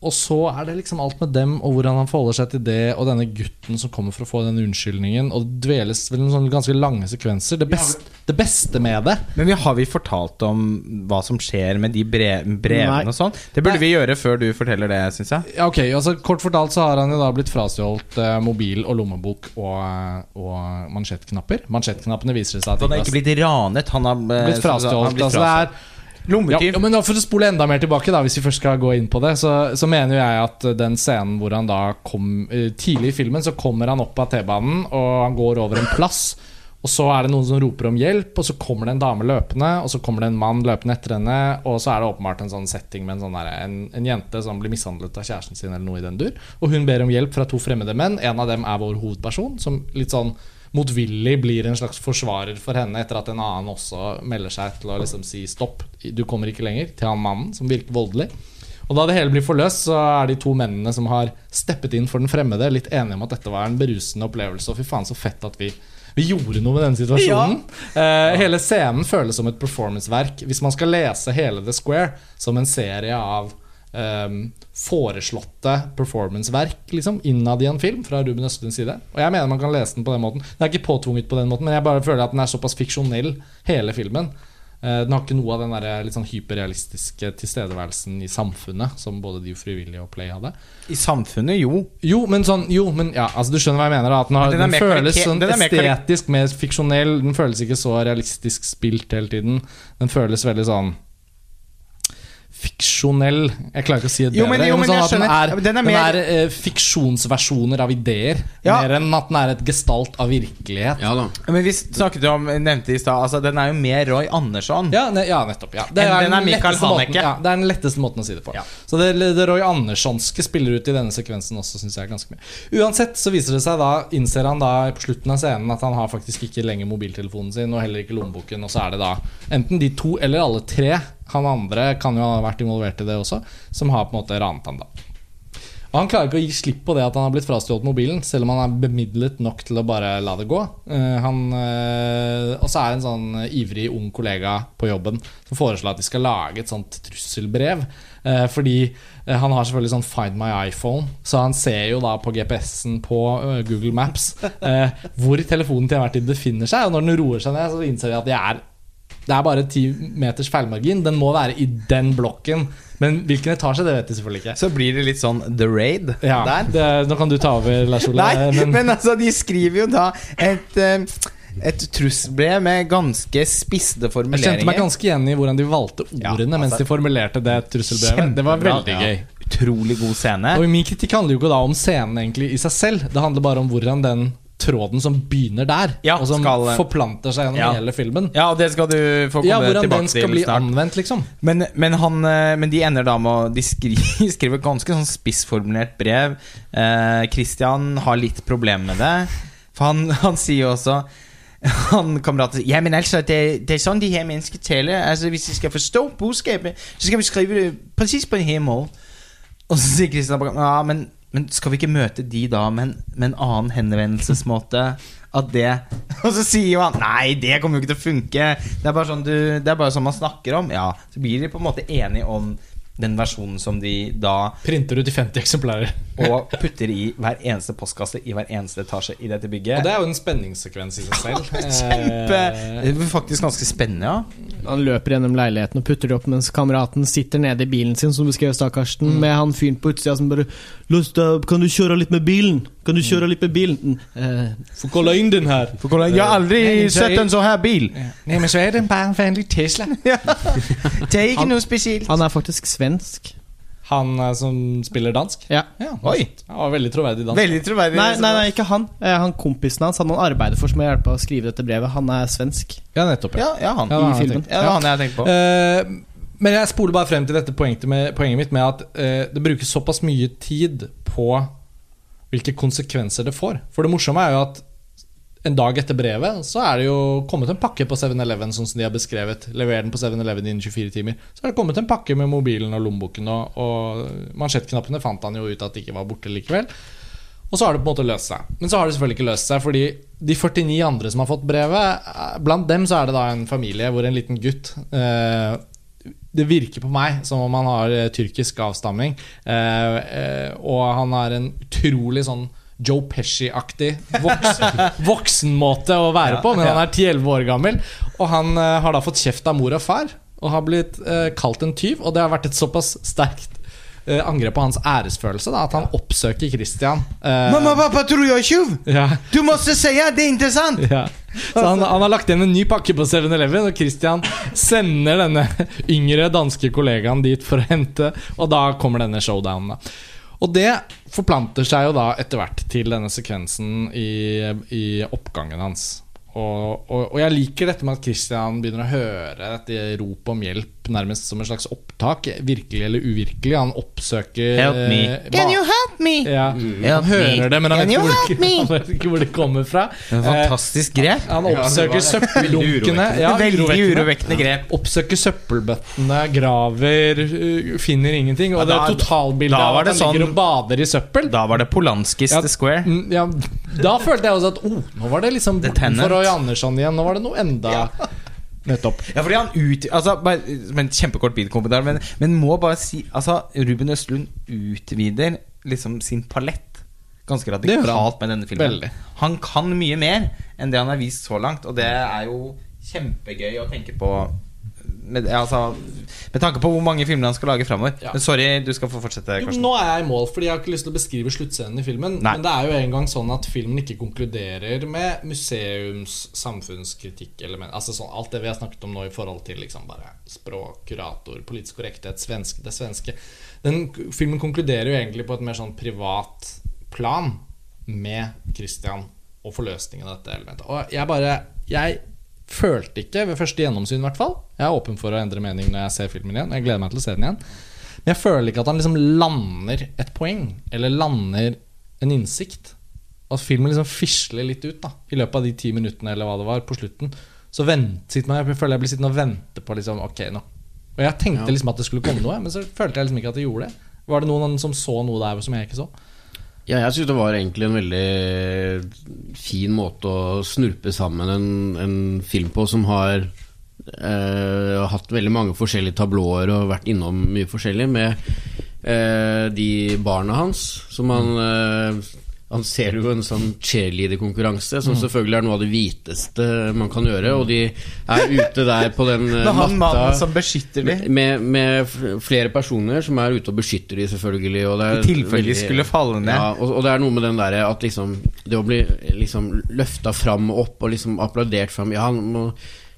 Og så er det liksom alt med dem og hvordan han forholder seg til det, og denne gutten som kommer for å få den unnskyldningen. Og det dveles vel noen sånne ganske lange sekvenser. Det, best, det beste med det Men vi, har vi fortalt om hva som skjer med de brev, brevene Nei. og sånn? Det burde Nei. vi gjøre før du forteller det, syns jeg. Ja, ok, altså Kort fortalt så har han jo da blitt frastjålet eh, mobil og lommebok og, og mansjettknapper. Mansjettknappene viser det seg at Han har ikke blitt ranet, han har eh, blitt frastjålet. Altså det er Lommetyv. ja, men For å spole enda mer tilbake, da hvis vi først skal gå inn på det, så, så mener jeg at den scenen hvor han da kom eh, Tidlig i filmen så kommer han opp av T-banen, og han går over en plass. Og så er det noen som roper om hjelp, og så kommer det en dame løpende. Og så kommer det en mann løpende etter henne, og så er det åpenbart en sånn setting med en, sånn der, en, en jente som blir mishandlet av kjæresten sin, eller noe i den dur. Og hun ber om hjelp fra to fremmede menn. En av dem er vår hovedperson, som litt sånn motvillig blir en slags forsvarer for henne etter at en annen også melder seg til å liksom si stopp, du kommer ikke lenger, til han mannen som virker voldelig. Og da det hele blir forløst, så er de to mennene som har steppet inn for den fremmede, litt enige om at dette var en berusende opplevelse. Og fy faen, så fett at vi, vi gjorde noe med denne situasjonen. Eh, hele scenen føles som et performanceverk. Hvis man skal lese hele The Square som en serie av eh, foreslåtte performanceverk liksom, innad i en film fra Ruben Østlunds side. Og jeg mener man kan lese den på den måten. Den er ikke påtvunget på den måten, men jeg bare føler at den er såpass fiksjonell, hele filmen. Uh, Den har ikke noe av den der litt sånn hyperrealistiske tilstedeværelsen i samfunnet som både de frivillige og Play hadde. I samfunnet, jo. Jo, men sånn Jo, men ja, altså du skjønner hva jeg mener. At den, har, Men den den, føles sånn den estetisk mer fiksjonell. Den føles ikke så realistisk spilt hele tiden. Den føles veldig sånn fiksjonell Jeg klarer ikke å si det Jo, bedre. men- jo, men sånn at den er, den er den er uh, fiksjonsversjoner av ideer, Ja. mer enn at den er et gestalt av virkelighet. Ja da. Men vi snakket jo om, nevnte i stad Altså, den er jo mer Roy Andersson. Ja, ne, ja nettopp. Ja. Det, Enn er den er Michael måten, Haneke. ja, det er den letteste måten å si det på. Ja. Så det, det Roy Anderssonske spiller ut i denne sekvensen også, syns jeg ganske mye. Uansett så viser det seg da, innser han da på slutten av scenen at han har faktisk ikke lenger mobiltelefonen sin og heller ikke lommeboken, og så er det da enten de to eller alle tre, han andre kan jo ha vært involvert i det også, som har på en måte ranet han da. Og Han klarer ikke å gi slipp på det at han har blitt frastjålet mobilen, selv om han er bemidlet nok til å bare la det gå. Eh, han, eh, og så er det en sånn ivrig ung kollega på jobben som foreslår at de skal lage et sånt trusselbrev. Eh, fordi han har selvfølgelig sånn Find my iPhone, så han ser jo da på GPS-en på Google Maps eh, hvor telefonen til enhver tid befinner seg. Og når den roer seg ned, så innser de at de er det er bare ti meters feilmargin. Den må være i den blokken. Men hvilken etasje, det vet de selvfølgelig ikke. Så blir det litt sånn The Raid Ja, der. det, nå kan du ta over, Lars Ole. Nei, men, *laughs* men altså, de skriver jo da et uh et trusselbrev med ganske spissede jeg kjente meg ganske igjen i hvordan de valgte Ja, ordene mens altså, de formulerte det trusselbrevet. Det var veldig Ja. gøy. Utrolig god scene. Og min kritikk handler jo ikke da om scenen egentlig i seg selv. Det handler bare om hvordan den tråden som begynner der, Ja, og som skal- forplanter seg gjennom Ja. hele filmen. Ja, og det skal du få komme Ja, hvordan tilbake den skal til bli snart. anvendt, liksom. Men, men, han, eh, men de ender da med å De *laughs* skriver, et ganske sånn spissformulert brev. Eh, Christian har litt problemer med det. For han, *laughs* han sier jo også han kameraten Ja, men altså, det, det er sånn de her mennesker taler. Altså, Hvis de skal forstå budskapet, så skal vi skrive det presis på en hel måte. Og så sier Christian Ja, men, men skal vi ikke møte de da med en, med en annen henvendelsesmåte? At det *laughs* Og så sier jo han Nei, det kommer jo ikke til å funke. Det er bare sånn, du, det er bare sånn man snakker om. Ja, Så blir de på en måte enige om den versjonen som de da Printer ut i 50 eksemplarer. Og putter i hver eneste postkasse i hver eneste etasje i dette bygget. Og det er jo en spenningssekvens i seg *laughs* selv. Kjempe Eh, Det er faktisk ganske spennende, ja. Han løper gjennom leiligheten og putter det opp mens kameraten sitter nede i bilen sin, som du skrev, da, mm. med han fyren på utsida som bare Lyst, uh, Kan du kjøre litt med bilen? Kan du kjøre litt med bilen? Uh, Får kolla inn den her. Jeg har aldri Nei, sett en sånn her bil! Nei, men så er den bare en vanlig Tesla. *laughs* Det er ikke Han- noe spesielt. han er faktisk svensk. Han eh, som spiller dansk? Ja. Ja, Oi. Han var veldig troverdig dansk. Veldig troverdig. Nei, nei, nei, ikke han. Eh, han kompisen hans, han han arbeider for som har hjulpet å skrive dette brevet. Han er svensk. Ja, nettopp. Ja. Ja, ja, han. Ja, i filmen. Ja, det var han jeg tenkte på. Uh, men jeg spoler bare frem til dette poenget, med, poenget mitt med at uh, det brukes såpass mye tid på hvilke konsekvenser det får. For det morsomme er jo at en dag etter brevet så er det jo kommet en pakke på 7-Eleven, sånn som de har beskrevet. Lever den på 7-Eleven innen 24 timer. Så er det kommet en pakke med mobilen og lommeboken, og, og mansjettknappene fant han jo ut at de ikke var borte likevel. Og så har det på en måte løst seg. Men så har det selvfølgelig ikke løst seg, fordi de 49 andre som har fått brevet, eh, blant dem så er det da en familie hvor en liten gutt eh, Det virker på meg som om han har eh, tyrkisk avstamming, eh, eh, og han har en utrolig sånn Joe Pesci-aktig voksen, *laughs* voksenmåte å være på, men han er 10-11 år gammel. Og han eh, har da fått kjeft av mor og far, og har blitt eh, kalt en tyv. Og det har vært et såpass sterkt eh, angrep på hans æresfølelse da, at han oppsøker Christian. eh, Mamma, pappa, tror jeg er är tjuv? ja, Du si at det er interessant! ja. Så han, han har lagt igjen en ny pakke på 7-Eleven, og Christian sender denne yngre danske kollegaen dit for å hente, og da kommer denne showdownen. da. Og det forplanter seg jo da etter hvert til denne sekvensen i, i oppgangen hans. Og, og, og jeg liker dette med at Christian begynner å høre dette ropet om hjelp nærmest som en slags opptak. Virkelig eller uvirkelig. Han oppsøker Help me. eh, Can you help me? ja, Help Han hører det, men han vet, ikke hvor, *laughs* han vet ikke hvor det kommer fra. En fantastisk grep. Han oppsøker var søppeldunkene. Ja, Veldig urovekkende. grep. Oppsøker søppelbøttene, graver, uh, finner ingenting. Og Ja, det da- er totalbildet da av var at det han ligger sånn- og bader i søppel. Da var det Polanskis Ja. The Square. Mm, Ja, da følte jeg også at oh, nå var det liksom for Roy Andersson igjen. Nå var det noe enda Nettopp. Ja, fordi han ut... Altså, bare, men en kjempekort bilkommentar, men, men må bare si Altså, Ruben Østlund utvider liksom sin palett ganske radikalt med denne filmen. Veldig. Han kan mye mer enn det han har vist så langt, og det er jo kjempegøy å tenke på. Med, altså, med tanke på hvor mange filmer han skal lage framover. Ja. Men sorry, du skal få fortsette. Jo, nå er jeg i mål, fordi jeg har ikke lyst til å beskrive sluttscenen i filmen. Nei. Men det er jo en gang sånn at filmen ikke konkluderer med museums samfunnskritikkelelement. Altså sånn, alt det vi har snakket om nå i forhold til liksom bare språk, kurator, politisk korrekthet, svensk, det svenske. Den filmen konkluderer jo egentlig på et mer sånn privat plan med Christian og forløsningen av dette elementet. Og jeg bare Jeg følte ikke ved første gjennomsyn, i hvert fall. Jeg er åpen for å endre mening når jeg ser filmen igjen. Jeg gleder meg til å se den igjen. Men jeg føler ikke at han liksom lander et poeng, eller lander en innsikt. At filmen liksom fisler litt ut da i løpet av de ti minuttene eller hva det var på slutten. Så vent, meg, jeg føler jeg blir sittende og vente på liksom, ok nå Og jeg tenkte liksom at det skulle komme noe, men så følte jeg liksom ikke at det gjorde det. Var det noen som så noe der som jeg ikke så? Ja, jeg syns det var egentlig en veldig fin måte å snurpe sammen en, en film på som har eh, hatt veldig mange forskjellige tablåer og vært innom mye forskjellig med eh, de barna hans som han eh, han ser jo en sånn cheerleader-konkurranse, som selvfølgelig er noe av det hviteste man kan gjøre. Og de er ute der på den eh, han matta mannen som beskytter dem, med, med flere personer som er ute og beskytter de selvfølgelig. Og det i tilfelle de skulle falle ned. ja, og, og det er noe med den der at liksom Det å bli liksom løfta fram og opp og liksom applaudert fram Ja, han må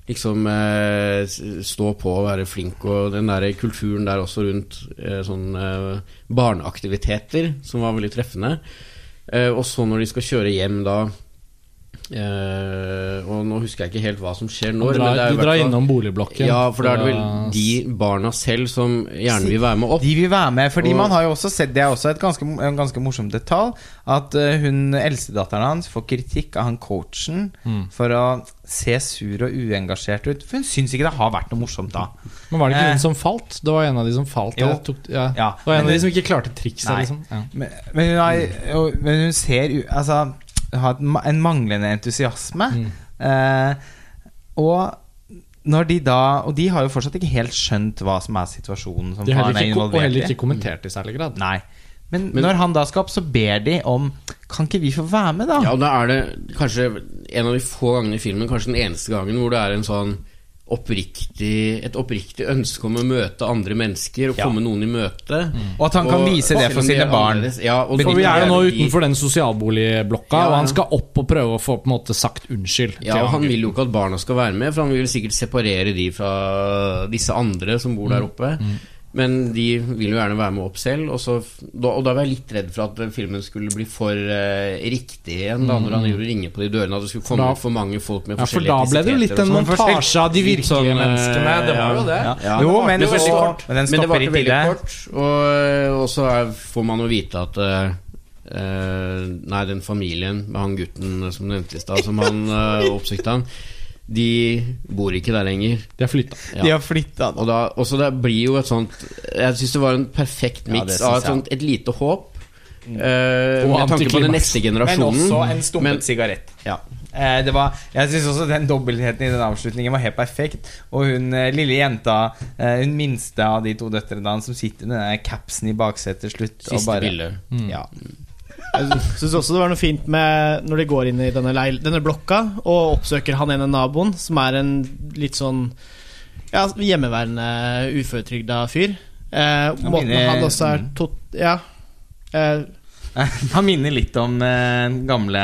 liksom eh, stå på og være flink, og den der kulturen der også rundt eh, sånn eh, barneaktiviteter, som var veldig treffende. Eh, og så når de skal kjøre hjem da eh, Og nå husker jeg ikke helt hva som skjer når. Drar, men det er i de drar fall- innom boligblokken. Ja, for da er det vel de barna selv som gjerne vil være med opp. De vil være med, fordi Og- man har jo også sett Det er også et ganske, en ganske morsom detalj. At eh, hun eldstedatteren hans får kritikk av han coachen Mm. for å se sur og uengasjert ut. For hun syns ikke det har vært noe morsomt da. Men var det ikke Eh. hun som falt? Det var en av de som falt. Jo. Tok, ja. Ja, Det var en men av de som ikke klarte trikset. Liksom. Ja. Men, men, hun, men hun ser Altså ma- en manglende entusiasme. Mm. Eh, og når de da Og de har jo fortsatt ikke helt skjønt hva som er situasjonen som De har faren er ikke, og heller ikke kommentert i særlig grad. Nei. Men, Men- når han da skal opp, så ber de om Kan ikke vi få være med, da? Ja, og da er det kanskje en av de få gangene i filmen, kanskje den eneste gangen, hvor det er en sånn oppriktig, et oppriktig ønske om å møte andre mennesker og Ja. komme noen i møte. Og at han kan vise det for sine barn. Ja, og For vi er jo nå utenfor den sosialboligblokka, Ja, og han skal opp og prøve å få på en måte sagt unnskyld. Ja, og han vil jo ikke at barna skal være med, for han vil sikkert separere de fra disse andre som bor Mm. der oppe. Men de vil jo gjerne være med opp selv. Og, så, da, og da var jeg litt redd for at filmen skulle bli for uh, riktig igjen. Da, når han gjorde ringe på de dørene, at det skulle komme Da- for mange folk med Ja, for da ble det jo litt en sånn. montasje av de virkelige sånn, menneskene. Det var jo det. Ja. Ja. Jo, men, Men så, så- men den det stopper ikke litt veldig kort, og, og så er, får man jo vite at uh, Uh, Nei, den familien med han gutten som nevnte i stad, som han uh, oppsøkte han, de bor ikke der lenger. De har flytta. Ja. De har flytta. Og da, også det blir jo et sånt Jeg syns det var en perfekt miks ja, av et, sånt, et lite håp. eh, Og med tanke på den neste generasjonen. Men også en stumpet sigarett. Ja. Uh, det var, jeg syns også den dobbeltheten i den avslutningen var helt perfekt. Og hun uh, lille jenta, hun minste av de to døtrene hans, som sitter med den capsen i baksetet til slutt og Siste bare bilde. Mm. Ja. Jeg syns også det var noe fint med når de går inn i denne, leil denne blokka og oppsøker han ene naboen, som er en litt sånn ja, hjemmeværende uføretrygda fyr. Eh, måten minner- han også er tot... Ja. Eh, *laughs* Han minner litt om den gamle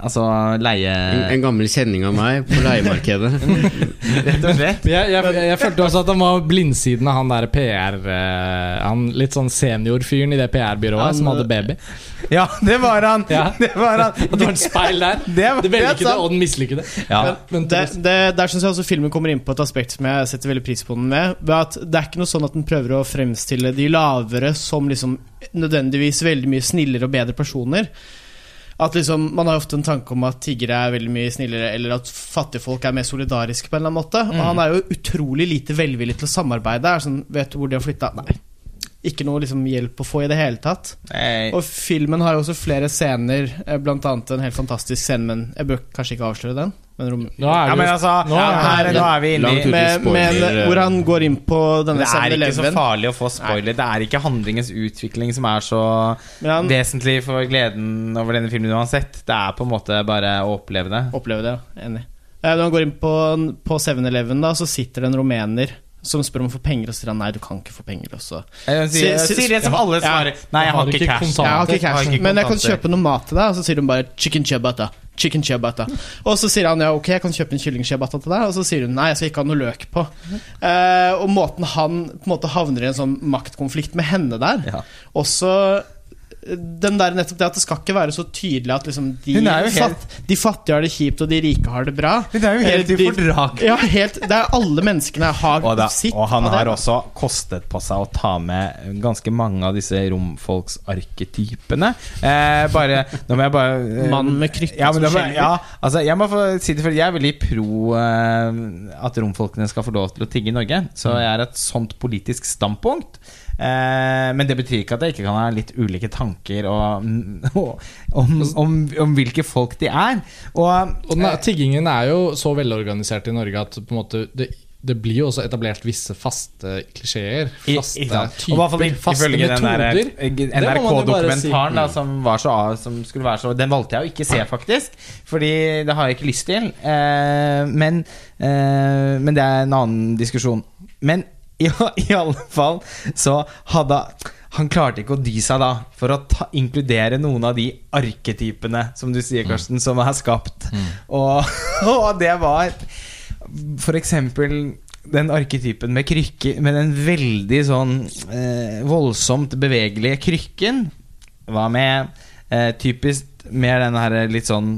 Altså leie... En, en gammel kjenning av meg på leiemarkedet. *laughs* Rett og slett. Jeg, jeg, jeg, følte også at han var blindsiden av han der PR eh, Han Litt sånn seniorfyren i det PR-byrået Han, som hadde baby. Ja, det var han! Ja. Det var han. At det var et speil der. *laughs* Det var- Det det er og den mislykkede. Ja. Men det, det, der syns jeg også filmen kommer inn på et aspekt som jeg setter veldig pris på den med. Ved at Det er ikke noe sånn at den prøver å fremstille de lavere som liksom nødvendigvis veldig mye snillere og bedre personer. At liksom, Man har ofte en tanke om at tiggere er veldig mye snillere, eller at fattigfolk er mer solidariske på en eller annen måte. Og han er jo utrolig lite velvillig til å samarbeide. Er sånn, Vet du hvor de har flytta? Nei. Ikke noe liksom, hjelp å få i det hele tatt. Nei. Og filmen har jo også flere scener, eh, blant annet en helt fantastisk scene, men jeg bør kanskje ikke avsløre den. Men rom, Nå er ja, men altså, nå er- her, nå er vi inne i med, med, hvor han går inn på denne Det er ikke så farlig å få spoiler. Det er ikke handlingens utvikling som er så han vesentlig for gleden over denne filmen uansett. Det er på en måte bare å oppleve det. Oppleve det, ja. Enig. Eh, Når han går inn på, på 7-Eleven, da, så sitter det en rumener som spør om å få penger, og så sier han nei, du kan ikke få penger. Og så Jeg sier, Si- si- det som alle Ja. svarer. Nei, jeg har ikke cash. Jeg har ikke Jeg har cash, men jeg kan kjøpe noe mat til deg. Og så sier hun bare 'chicken ciabatta'. Chicken ciabatta. Og så sier han ja, ok, jeg kan kjøpe en kylling ciabatta til deg. Og så sier hun nei, jeg skal ikke ha noe løk på. Uh, og måten han på en måte havner i en sånn maktkonflikt med henne der, Ja. også den der nettopp det at det skal ikke være så tydelig at liksom de, helt- fatt, de fattige har det kjipt, og de rike har det bra. Det er jo helt ufordragelig. Ja, helt, det er alle menneskene har Og, da, sitt. og han har også kostet på seg å ta med ganske mange av disse romfolksarketypene. Eh, bare Nå må jeg bare eh, Mannen med krykke ja, som skjelver. ja, altså, Jeg må få si det, for jeg er veldig pro eh, at romfolkene skal få lov til å tigge i Norge. Så jeg er et sånt politisk standpunkt. Eh, men det betyr ikke at jeg ikke kan ha litt ulike tanker og, og, *laughs* om, om, om hvilke folk de er. Og, Og er- tiggingen er jo så velorganisert i Norge at måte det, det blir jo også etablert visse faste klisjeer. I- Faste ikke typer, Og fall i- faste metoder. eh, NRK-dokumentaren si. som, som skulle være så Den valgte jeg å ikke se, faktisk. Fordi det har jeg ikke lyst til. Eh, men, eh, men det er en annen diskusjon. Men *laughs* i, i alle fall så hadde han klarte ikke å dy seg da for å ta, inkludere noen av de arketypene, som du sier, Karsten, som er skapt. Og, *laughs* og det var eksempel den arketypen med krykke Med den veldig sånn eh, voldsomt bevegelige krykken. Hva med eh, typisk mer den her litt sånn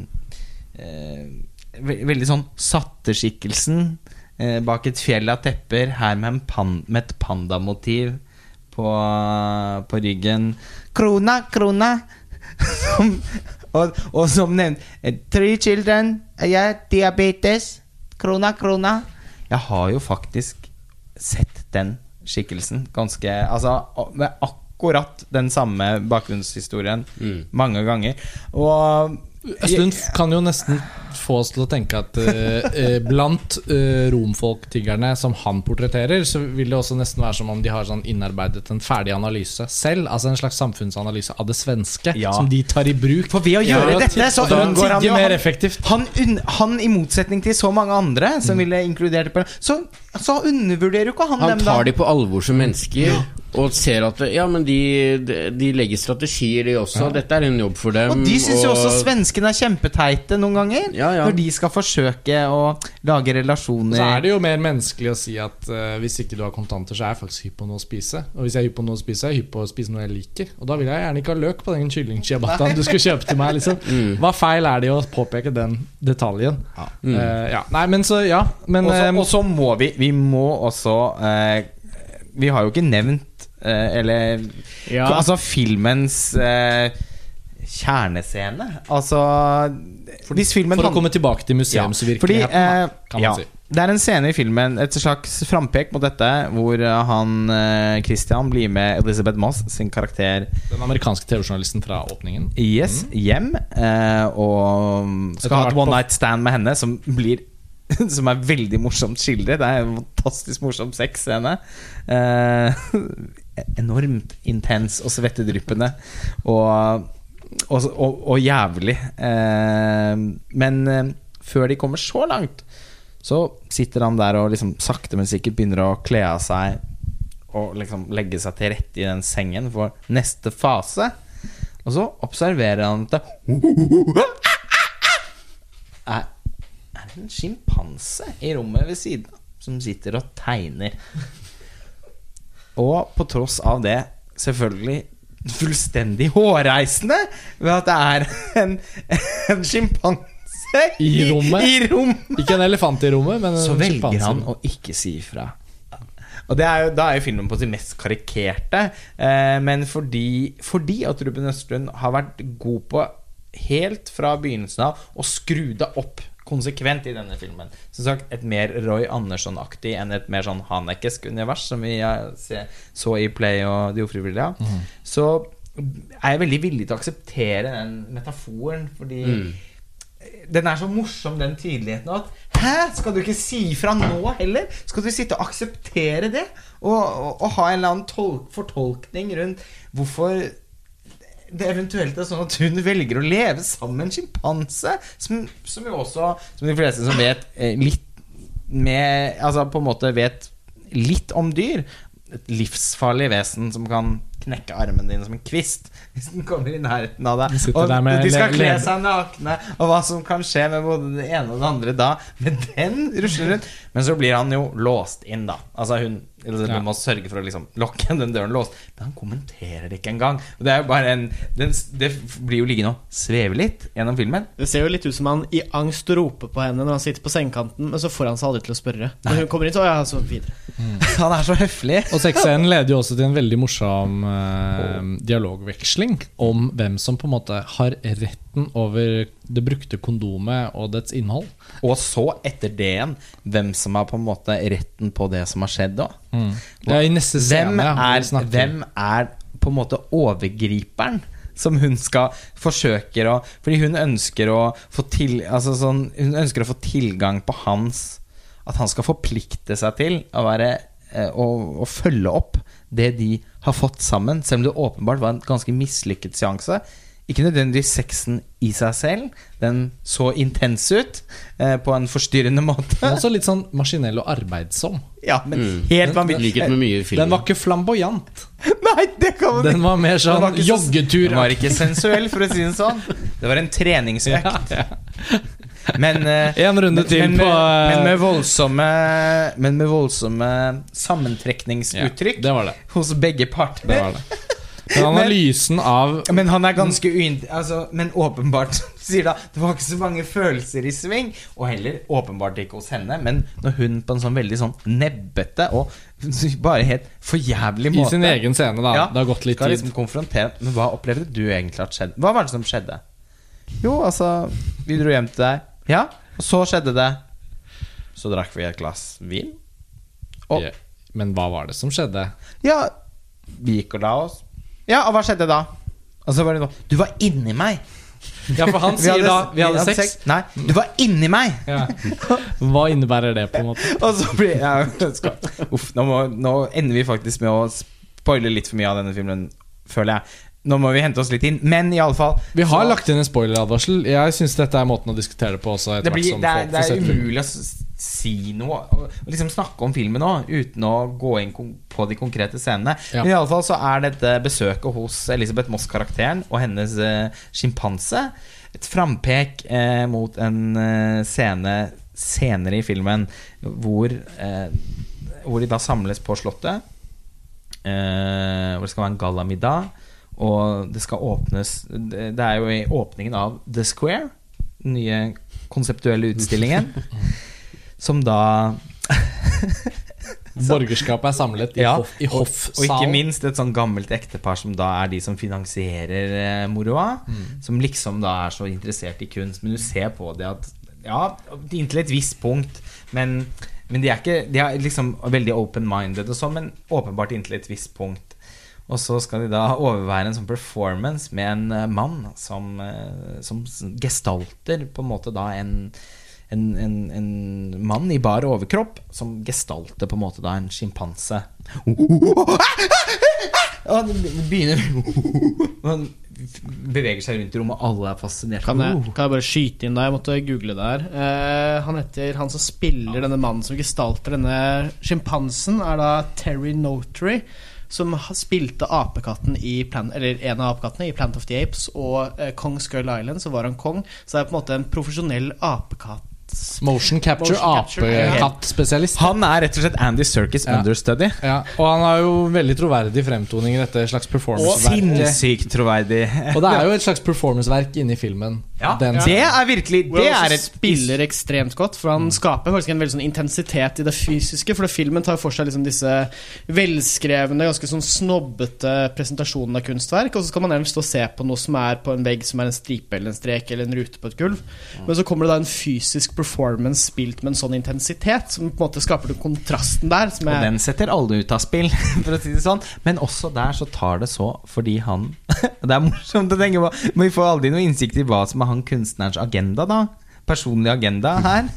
eh, ve Veldig sånn satte-skikkelsen eh, bak et fjell av tepper, her med, en pan med et pandamotiv på, på ryggen. Krona, krona! *laughs* som, og, og som nevnt eh, Three children, yeah, diabetes. Krona, krona. Jeg har jo faktisk sett den skikkelsen ganske Altså med akkurat den samme bakgrunnshistorien Mm. mange ganger. Og Østlund kan jo nesten få oss til å tenke at eh, eh, blant eh, romfolktiggerne som han portretterer, så vil det også nesten være som om de har sånn innarbeidet en ferdig analyse selv. Altså en slags samfunnsanalyse av det svenske, Ja. som de tar i bruk. For ved å gjøre dette, så unngår han jo mer han- effektivt. Han, han, i motsetning til så mange andre som ville inkludert det på Så, så undervurderer jo ikke han, Han dem, da. Han tar de på alvor som mennesker og ser at Ja, men de, de, legger strategier, de også. Dette er en jobb for dem. Og de syns jo også svenskene er kjempeteite noen ganger. Ja, ja. Når de skal forsøke å lage relasjoner. Så er det jo mer menneskelig å si at uh, hvis ikke du har kontanter, så er jeg faktisk hypp på noe å spise. Og hvis jeg er hypp på noe å spise, er jeg hypp på å spise noe jeg liker. Og da vil jeg gjerne ikke ha løk på den kyllingciabattaen du skulle kjøpe til meg. Liksom. *laughs* Hva feil er det å påpeke den detaljen? Ja. Uh, ja. Nei, men så Ja. Men Og så- eh, Og så må vi Vi må også uh, Vi har jo ikke nevnt Eller Ja. Altså filmens eh, kjernescene. Altså Hvis filmen for å komme tilbake til museumsvirkeligheten, ja, eh, kan man ja, si. Det er en scene i filmen, et slags frampek mot dette, hvor eh, han eh, Christian blir med Elizabeth Moss sin karakter Den amerikanske TV-journalisten fra åpningen. Yes, hjem, eh, og skal ha et one night stand med henne, som blir *laughs* Som er veldig morsomt skildret. Det er en fantastisk morsom sexscene. Eh, *laughs* enormt intens og svettedryppende. Og, og, og, og jævlig. Eh, men eh, før de kommer så langt, så sitter han der og liksom sakte, men sikkert begynner å kle av seg og liksom legge seg til rette i den sengen for neste fase. Og så observerer han at det er, det en sjimpanse i rommet ved siden av som sitter og tegner. Og på tross av det, selvfølgelig fullstendig hårreisende ved at det er en, en sjimpanse I? I rommet. Ikke en elefant i rommet, men en Så velger han å ikke si ifra. Og det er jo, Da er jo filmen på sin mest karikerte. Eh, men fordi, fordi at Ruben Østlund har vært god på helt fra begynnelsen av å skru det opp konsekvent i denne filmen. Som sagt, et mer Roy Andersson-aktig enn et mer sånn Hanekesk univers, som vi så i Play og De ufrivillige. Så er jeg veldig villig til å akseptere den metaforen, fordi den er så morsom, den tydeligheten. At Hæ, skal du ikke si fra nå heller? Skal du sitte og akseptere det? Og, og, og ha en eller annen tolk, fortolkning rundt hvorfor det eventuelt er sånn at hun velger å leve sammen med en sjimpanse, som, som jo også, som de fleste som vet eh, litt med Altså på en måte vet litt om dyr. Et livsfarlig vesen som kan knekke armen din som en kvist *laughs* hvis den kommer i nærheten av deg. Og de skal kle seg nakne, og hva som kan skje med både det ene og det andre da. Men den rusler rundt. Men så blir han jo låst inn, da. Altså hun Elizabeth Ja. man sørger for å liksom lokke den døren låst. Men han kommenterer det ikke engang. Det er bare en den, Det blir jo liggende og sveve litt gjennom filmen. Det ser jo litt ut som han i angst roper på henne når han sitter på sengekanten, men så får han seg aldri til å spørre. Når hun kommer inn, så ja, så videre. *laughs* Han er så høflig. Og sexscenen leder jo også til en veldig morsom eh, dialogveksling om hvem som på en måte har retten over det brukte kondomet og dets innhold. Og så, etter det igjen, hvem som har på en måte retten på det som har skjedd òg. Det er i neste scene Hvem, er- hvem er på en måte overgriperen? Som hun skal forsøker å Fordi hun ønsker å få til Altså sånn Hun ønsker å få tilgang på hans At han skal forplikte seg til å være eh, å, å følge opp det de har fått sammen, selv om det åpenbart var en ganske mislykket seanse. Ikke nødvendigvis sexen i seg selv. Den så intens ut eh, på en forstyrrende måte. Men også litt sånn maskinell og arbeidsom. Ja, men Mm. helt vanvittig. Den var ikke flamboyant. *laughs* Nei, det kan man Den var mer Den sånn var ikke joggetur. Den var ikke sensuell, for å si det sånn. Det var en treningsøkt. *laughs* Ja, ja. Men, eh, En runde men, til men, på, med, eh, men med voldsomme Men med voldsomme sammentrekningsuttrykk Ja, det var det. hos begge parter. det, var det. Men analysen av Men han er ganske uint... Altså, men åpenbart *laughs* sier da Det var ikke så mange følelser i sving. Og heller åpenbart ikke hos henne. Men når hun på en sånn veldig sånn nebbete og *laughs* bare helt forjævlig måte I sin egen scene, da. Ja, Det har gått litt skal tid. liksom konfrontere Men hva opplevde du egentlig at skjedde? Hva var det som skjedde? Jo, altså Vi dro hjem til deg. Ja, og så skjedde det. Så drakk vi et glass vin. Og Ja. Men hva var det som skjedde? ja, vi gikk og la oss. Ja, og hva skjedde da? Og så var det sånn Du var inni meg. Ja, for han *laughs* sier da Vi hadde sex. Nei, du var inni meg. Ja. Hva innebærer det, på en måte? *laughs* Og så blir ja, skal, Uff, nå, må, nå ender vi faktisk med å spoile litt for mye av denne filmen, føler jeg. Nå må vi hente oss litt inn. Men i alle fall Vi har så- lagt inn en spoileradvarsel. Jeg syns dette er måten å diskutere det på også. etter det, blir, hvert som det, er, det er umulig å si noe og liksom snakke om filmen òg, uten å gå inn på de konkrete scenene. Ja. Men i alle fall så er dette besøket hos Elisabeth Moss-karakteren og hennes eh, sjimpanse et frampek eh, mot en eh, scene senere i filmen hvor, eh, hvor de da samles på Slottet. Eh, hvor det skal være en gallamiddag. Og det skal åpnes det er jo i åpningen av The Square, den nye konseptuelle utstillingen, *laughs* som da *laughs* Borgerskapet er samlet i, Ja, hoff, i og, og ikke minst et sånn gammelt ektepar som da er de som finansierer eh, moroa. Som liksom da er så interessert i kunst. Men du ser på det at Ja, inntil et visst punkt. Men, men de er ikke De er liksom veldig open-minded og sånn, men åpenbart inntil et visst punkt. Og så skal de da overvære en sånn performance med en eh, mann som, eh, som gestalter på en måte da en en, en, en mann i bar overkropp som gestalter på en måte da en sjimpanse. Og begynner Han beveger seg rundt i rommet, og alle er fascinert. Kan jeg, kan jeg bare skyte inn da? Jeg måtte google det her. Eh, han heter Han som spiller denne mannen som gestalter denne sjimpansen, er da Terry Notary. Som spilte apekatten i Plan, Eller en av apekattene i Plant of the Apes. Og eh, Kong Skull Island, så var han kong. Så det er på en måte en profesjonell apekatt. Motion capture, apekattspesialist. Han er rett og slett Andy Serkis Ja. understudy. Ja, og han har jo veldig troverdig fremtoning i dette slags Og performanceverket. sinnssykt troverdig. Og det er jo et slags performanceverk inni filmen. Ja, Den- det er virkelig Det er et spiller ekstremt godt, for han skaper faktisk en veldig sånn intensitet i det fysiske. For filmen tar for seg liksom disse velskrevne, ganske sånn snobbete presentasjonene av kunstverk, og så skal man nærmest stå og se på noe som er på en vegg som er en stripe eller en strek eller en rute på et gulv. Men så kommer det da en fysisk performance spilt med en sånn intensitet, som på en måte skaper den kontrasten der. Som Og den setter alle ut av spill, *laughs* for å si det sånn. Men også der så tar det så fordi han *laughs* Det er morsomt å tenke på, men vi får aldri noe innsikt i hva som er han kunstnerens agenda, da. Personlig agenda her.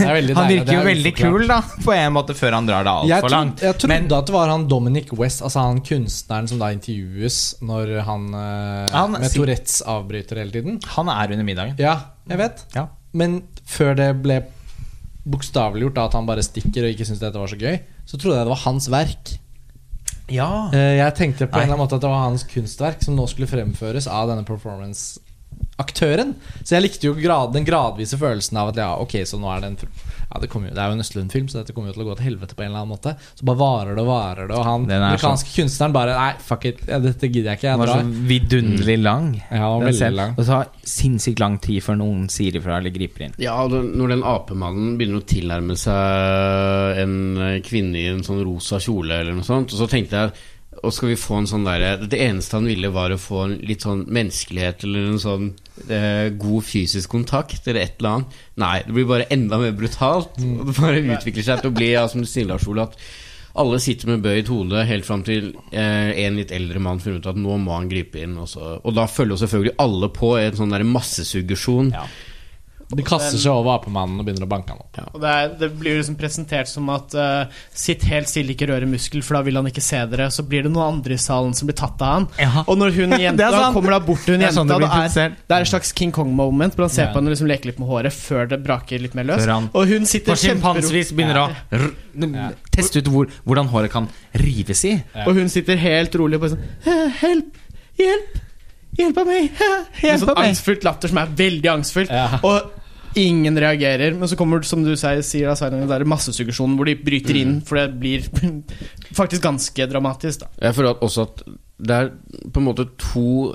Er veldig Han virker jo veldig kul, da, på en måte, før han drar det altfor langt. jeg trodde Men at det var han Dominic West, altså han kunstneren som da intervjues når han, eh, Han med Tourettes avbryter hele tiden. han er under middagen. Ja, jeg vet. Ja. Men før det ble bokstaveliggjort, at han bare stikker og ikke syns dette var så gøy, så trodde jeg det var hans verk. Ja. Eh, Jeg tenkte på en eller annen måte at det var hans kunstverk som nå skulle fremføres av denne performance-aktøren. Så jeg likte jo grad, den gradvise følelsen av at ja, ok, så nå er det en ja, det, kommer jo, det er jo en Østlund-film, så dette kommer jo til å gå til helvete på en eller annen måte. Så bare varer det og varer det, og han Den er amerikanske kunstneren bare Nei, fuck it, ja, dette gidder jeg ikke. Den Jeg var så vidunderlig lang. Ja, Den veldig selv. lang. Og det tar sinnssykt lang tid før noen sier ifra eller griper inn. Ja, og når den apemannen begynner å tilnærme seg en kvinne i en sånn rosa kjole eller noe sånt, og så tenkte jeg og skal vi få en sånn derre Det eneste han ville, var å få en litt sånn menneskelighet eller en sånn eh, god fysisk kontakt eller et eller annet. Nei, det blir bare enda mer brutalt. Og det bare utvikler seg til å bli, ja, som du sier, Lars Ole, at alle sitter med bøyd hode helt fram til eh, en litt eldre mann finner ut at nå må han gripe inn. Også. og da følger jo selvfølgelig alle på i en sånn der massesuggesjon. De kaster seg over apemannen og begynner å banke han opp. Og det, er, det blir liksom presentert som at uh, Sitt helt stille, ikke røre muskel, for da vil han ikke se dere. Så blir det noen andre i salen som blir tatt av han. Ja. Og når hun *laughs* jenta sånn. kommer da bort til hun Det er sånn jenta, det det, er, introdusert. det er et slags King Kong-moment, han ser Ja. på henne og liksom leker litt med håret før det braker litt mer løs. Og hun sitter På sjimpansevis begynner å ja. teste ut hvor, hvordan håret kan rives i. Ja. Og hun sitter helt rolig og bare sånn Help! Hjelp! Hjelp! Meg! Hæ?» *laughs* Hjelp sånn meg. angstfullt latter som er veldig angstfullt. Ja. Og ingen reagerer. Men så kommer som du sier, sier den der massesuggesjonen hvor de bryter inn, for det blir *laughs* faktisk ganske dramatisk. da Jeg føler også at det er på en måte to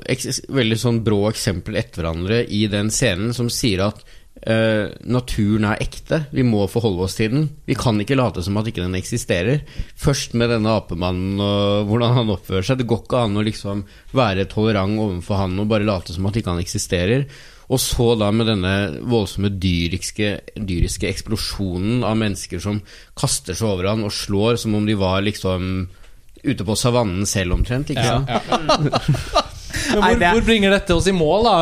veldig sånn brå eksempler etter hverandre i den scenen som sier at eh, naturen er ekte. Vi må forholde oss til den. Vi kan ikke late som at ikke den eksisterer. Først med denne apemannen og hvordan han oppfører seg. Det går ikke an å liksom være tolerant overfor han og bare late som at ikke han eksisterer. Og så da med denne voldsomme dyriske, dyriske eksplosjonen av mennesker som kaster seg over han og slår som om de var liksom ute på savannen selv omtrent. ikke Ja, ja. *laughs* Men Nei, hvor, det er- hvor bringer dette oss i mål, da?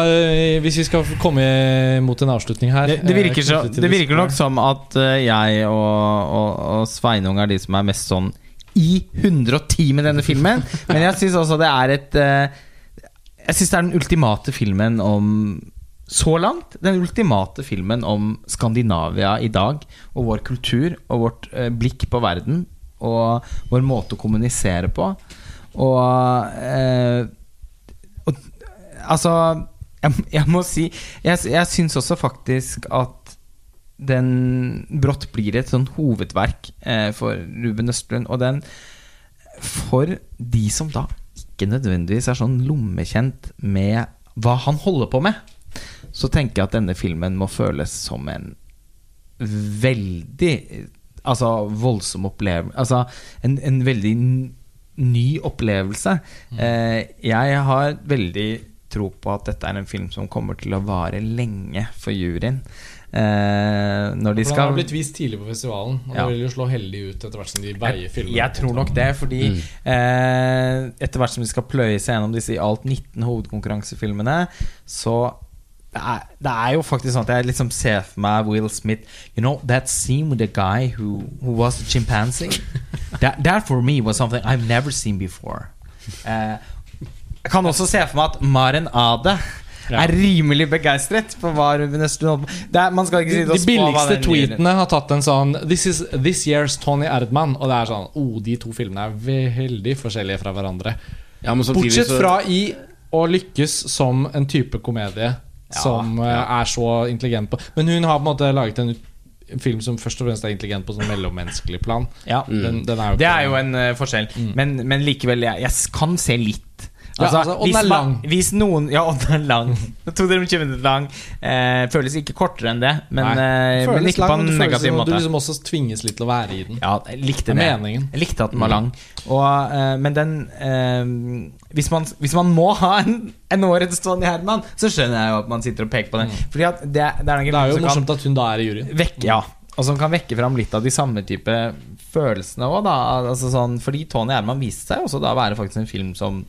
Hvis vi skal komme mot en avslutning her? Det, det, virker, så, det virker nok som at eh, jeg og, og, og Sveinung er de som er mest sånn i 110 med denne filmen. Men jeg syns også det er et eh, Jeg syns det er den ultimate filmen om Så langt den ultimate filmen om Skandinavia i dag, og vår kultur og vårt eh, blikk på verden, og vår måte å kommunisere på. Og, eh, og Altså, jeg, jeg må si Jeg, jeg syns også faktisk at den brått blir et sånn hovedverk eh, for Ruben Østlund. Og den For de som da ikke nødvendigvis er sånn lommekjent med hva han holder på med, så tenker jeg at denne filmen må føles som en veldig Altså voldsom opplevelse Altså en, en veldig ny opplevelse. Eh, jeg har veldig tro på at dette er en film som kommer til å vare lenge for juryen. Eh, når de For Den har blitt vist tidlig på festivalen, og Ja. det vil jo slå heldig ut etter hvert som de veier filmene. Jeg tror nok det, fordi eh, etter hvert som de skal pløye seg gjennom disse i alt 19 hovedkonkurransefilmene, så det er, det er jo faktisk sånn at jeg liksom ser for meg Will Smith You know, that scene with the guy who, who was a chimpanzee *laughs* that, that for me was something I've never seen before. Eh, jeg kan også se for meg at Maren Ade Ja. er rimelig begeistret for hva Ruben Østlund holder det er, Man skal ikke og de billigste tweetene har tatt en sånn This is this year's Tony Erdman. Og det er sånn oh, De to filmene er veldig forskjellige fra hverandre. Ja, men Bortsett så- fra i å lykkes som en type komedie som eh, er så intelligent på Men hun har på en måte laget en en film som først og fremst er intelligent på sånn mellommenneskelig plan. Ja. Den, den er jo Det er jo en uh, forskjell. Men, men likevel, jeg, jeg kan se litt Ja, altså, den hvis er man- lang. Hvis noen Ja, og den er lang. *laughs* To timer og 20 minutter lang. Eh, føles ikke kortere enn det, men, eh, men ikke lang, på en negativ måte. Du liksom også tvinges litt til å være i den. Ja, jeg likte Det meningen. Jeg likte at den var lang. Og, eh, men den eh, hvis, man, hvis man må ha en, en årets Tony Herman, så skjønner jeg jo at man sitter og peker på den. Fordi at det, det er Det er jo som kan morsomt at hun da er i juryen. vekke, ja, og som kan vekke fram litt av de samme type følelsene òg, da. Altså sånn, fordi Tony Herman viste seg også da å være faktisk en film som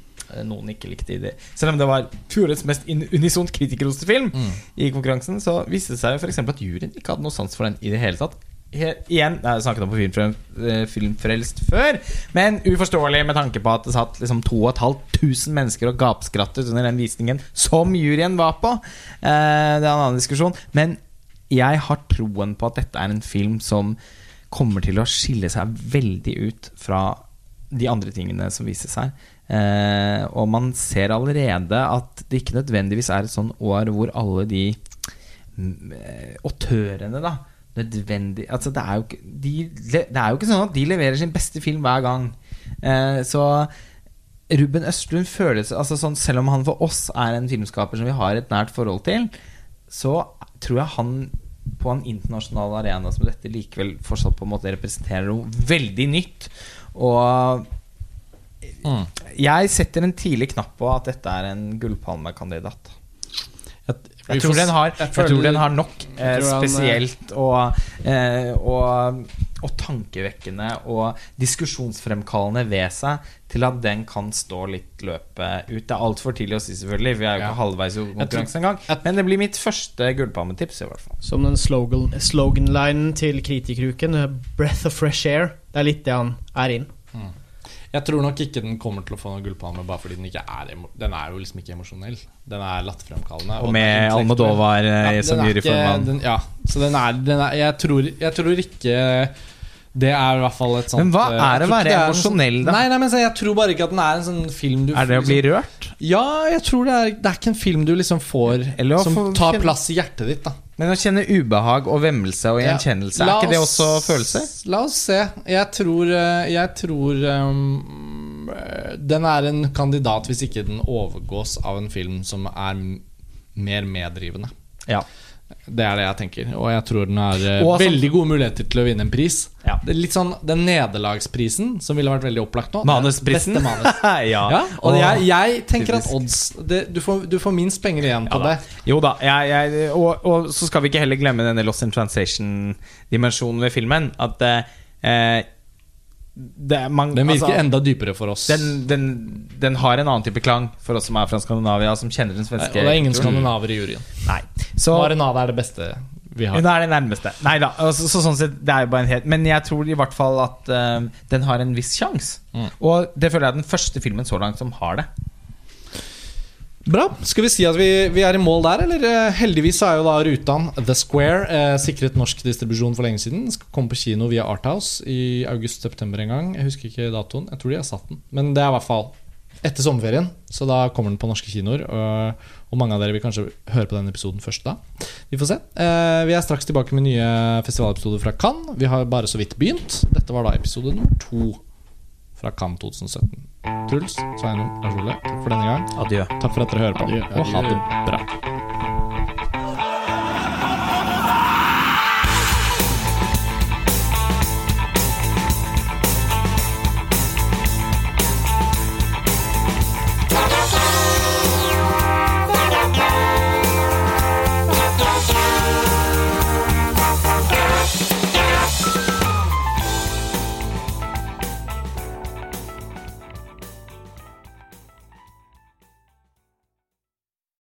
noen ikke likte i det. Selv om det var fjorårets mest unisont kritikerroste film i konkurransen, så viste det seg for f.eks. at juryen ikke hadde noe sans for den i det hele tatt. He igjen, jeg snakket om på Filmfrel eh, Filmfrelst før, men uforståelig med tanke på at det satt liksom 2500 mennesker og gapskrattet under den visningen som juryen var på. Eh, det er en annen diskusjon. Men jeg har troen på at dette er en film som kommer til å skille seg veldig ut fra de andre tingene som vises her. Eh, og man ser allerede at det ikke nødvendigvis er et sånn år hvor alle de mm, eh, autørene, da Nødvendig Altså, det er, ikke, de, det er jo ikke sånn at de leverer sin beste film hver gang. Eh, så Ruben Østlund føles altså sånn, Selv om han for oss er en filmskaper som vi har et nært forhold til, så tror jeg han på en internasjonal arena som dette likevel fortsatt på en måte representerer noe veldig nytt. Og Mm. jeg setter en tidlig knapp på at dette er en gullpalmekandidat. Jeg, tror den har, jeg tror den har nok eh, eh, spesielt og, eh, og, og tankevekkende og diskusjonsfremkallende ved seg til at den kan stå litt løpet ut. Det er altfor tidlig å si, selvfølgelig. Vi er jo Ja. ikke halvveis i konkurransen engang. Men det blir mitt første gullpalmetips, i hvert fall. Som den slogan, sloganlinen til Kritikeruken, eh, 'Breath of fresh air'. Det er litt det han er inn. Jeg tror nok ikke den kommer til å få noen gullpalme bare fordi den ikke er Den er jo liksom ikke emosjonell. Den er latterfremkallende. Og og med. Almodovar eh, Ja, som den er juryformann. Ja, så den er, den er jeg, tror, jeg tror ikke det er i hvert fall et sånt Men hva eh, er det å være emosjonell, da? Nei, nei, men jeg tror bare ikke at den er en sånn film du Er det å bli rørt? Ja, jeg tror det er Det er ikke en film du liksom får Eller Som få tar kjenne- plass i hjertet ditt, da. Men å kjenne ubehag og vemmelse og Ja. gjenkjennelse, La er ikke det også følelser? La oss se. Jeg tror, eh, jeg tror um, Den er en kandidat hvis ikke den overgås av en film som er mer meddrivende. Ja. Det er det jeg tenker. Og jeg tror den har eh, veldig gode muligheter til å vinne en pris. Ja. Det er litt sånn Den nederlagsprisen, som ville vært veldig opplagt nå. Manusprisen? Manus. *laughs* ja. Ja, og jeg, jeg tenker at odds det, du, får, du får minst penger igjen på det. Jo da, jeg, jeg, og, og så skal vi ikke heller glemme denne Lost in Translation-dimensjonen ved filmen. At eh, det er Den virker altså, enda dypere for oss. den, den, den har en annen type klang for oss som er fra Skandinavia, som kjenner den svenske og det er ingen skandinaver i juryen. Nei. Så Marinade er det beste vi har. hun er det nærmeste. Nei da. Så, så sånn sett, det er jo bare en helt Men jeg tror i hvert fall at uh, den har en viss sjanse. Mm. Og det føler jeg er den første filmen så langt som har det. Bra. Skal vi si at vi, vi er i mål der, eller? Eh, Heldigvis er jo da Rutan The Square eh, sikret norsk distribusjon for lenge siden. Den skal komme på kino via Arthouse i august-september en gang. Jeg husker ikke datoen. Jeg tror de har satt den. Men det er i hvert fall etter sommerferien, så da kommer den på norske kinoer. Og, og mange av dere vil kanskje høre på den episoden først da. Vi får se. Eh, vi er straks tilbake med nye festivalepisoder fra Cannes. Vi har bare så vidt begynt. Dette var da episode nummer to fra Cannes 2017. Truls, Sveinung, Lars Ole, takk for denne gang. Adjø. Takk for at dere hører på, og ha det bra.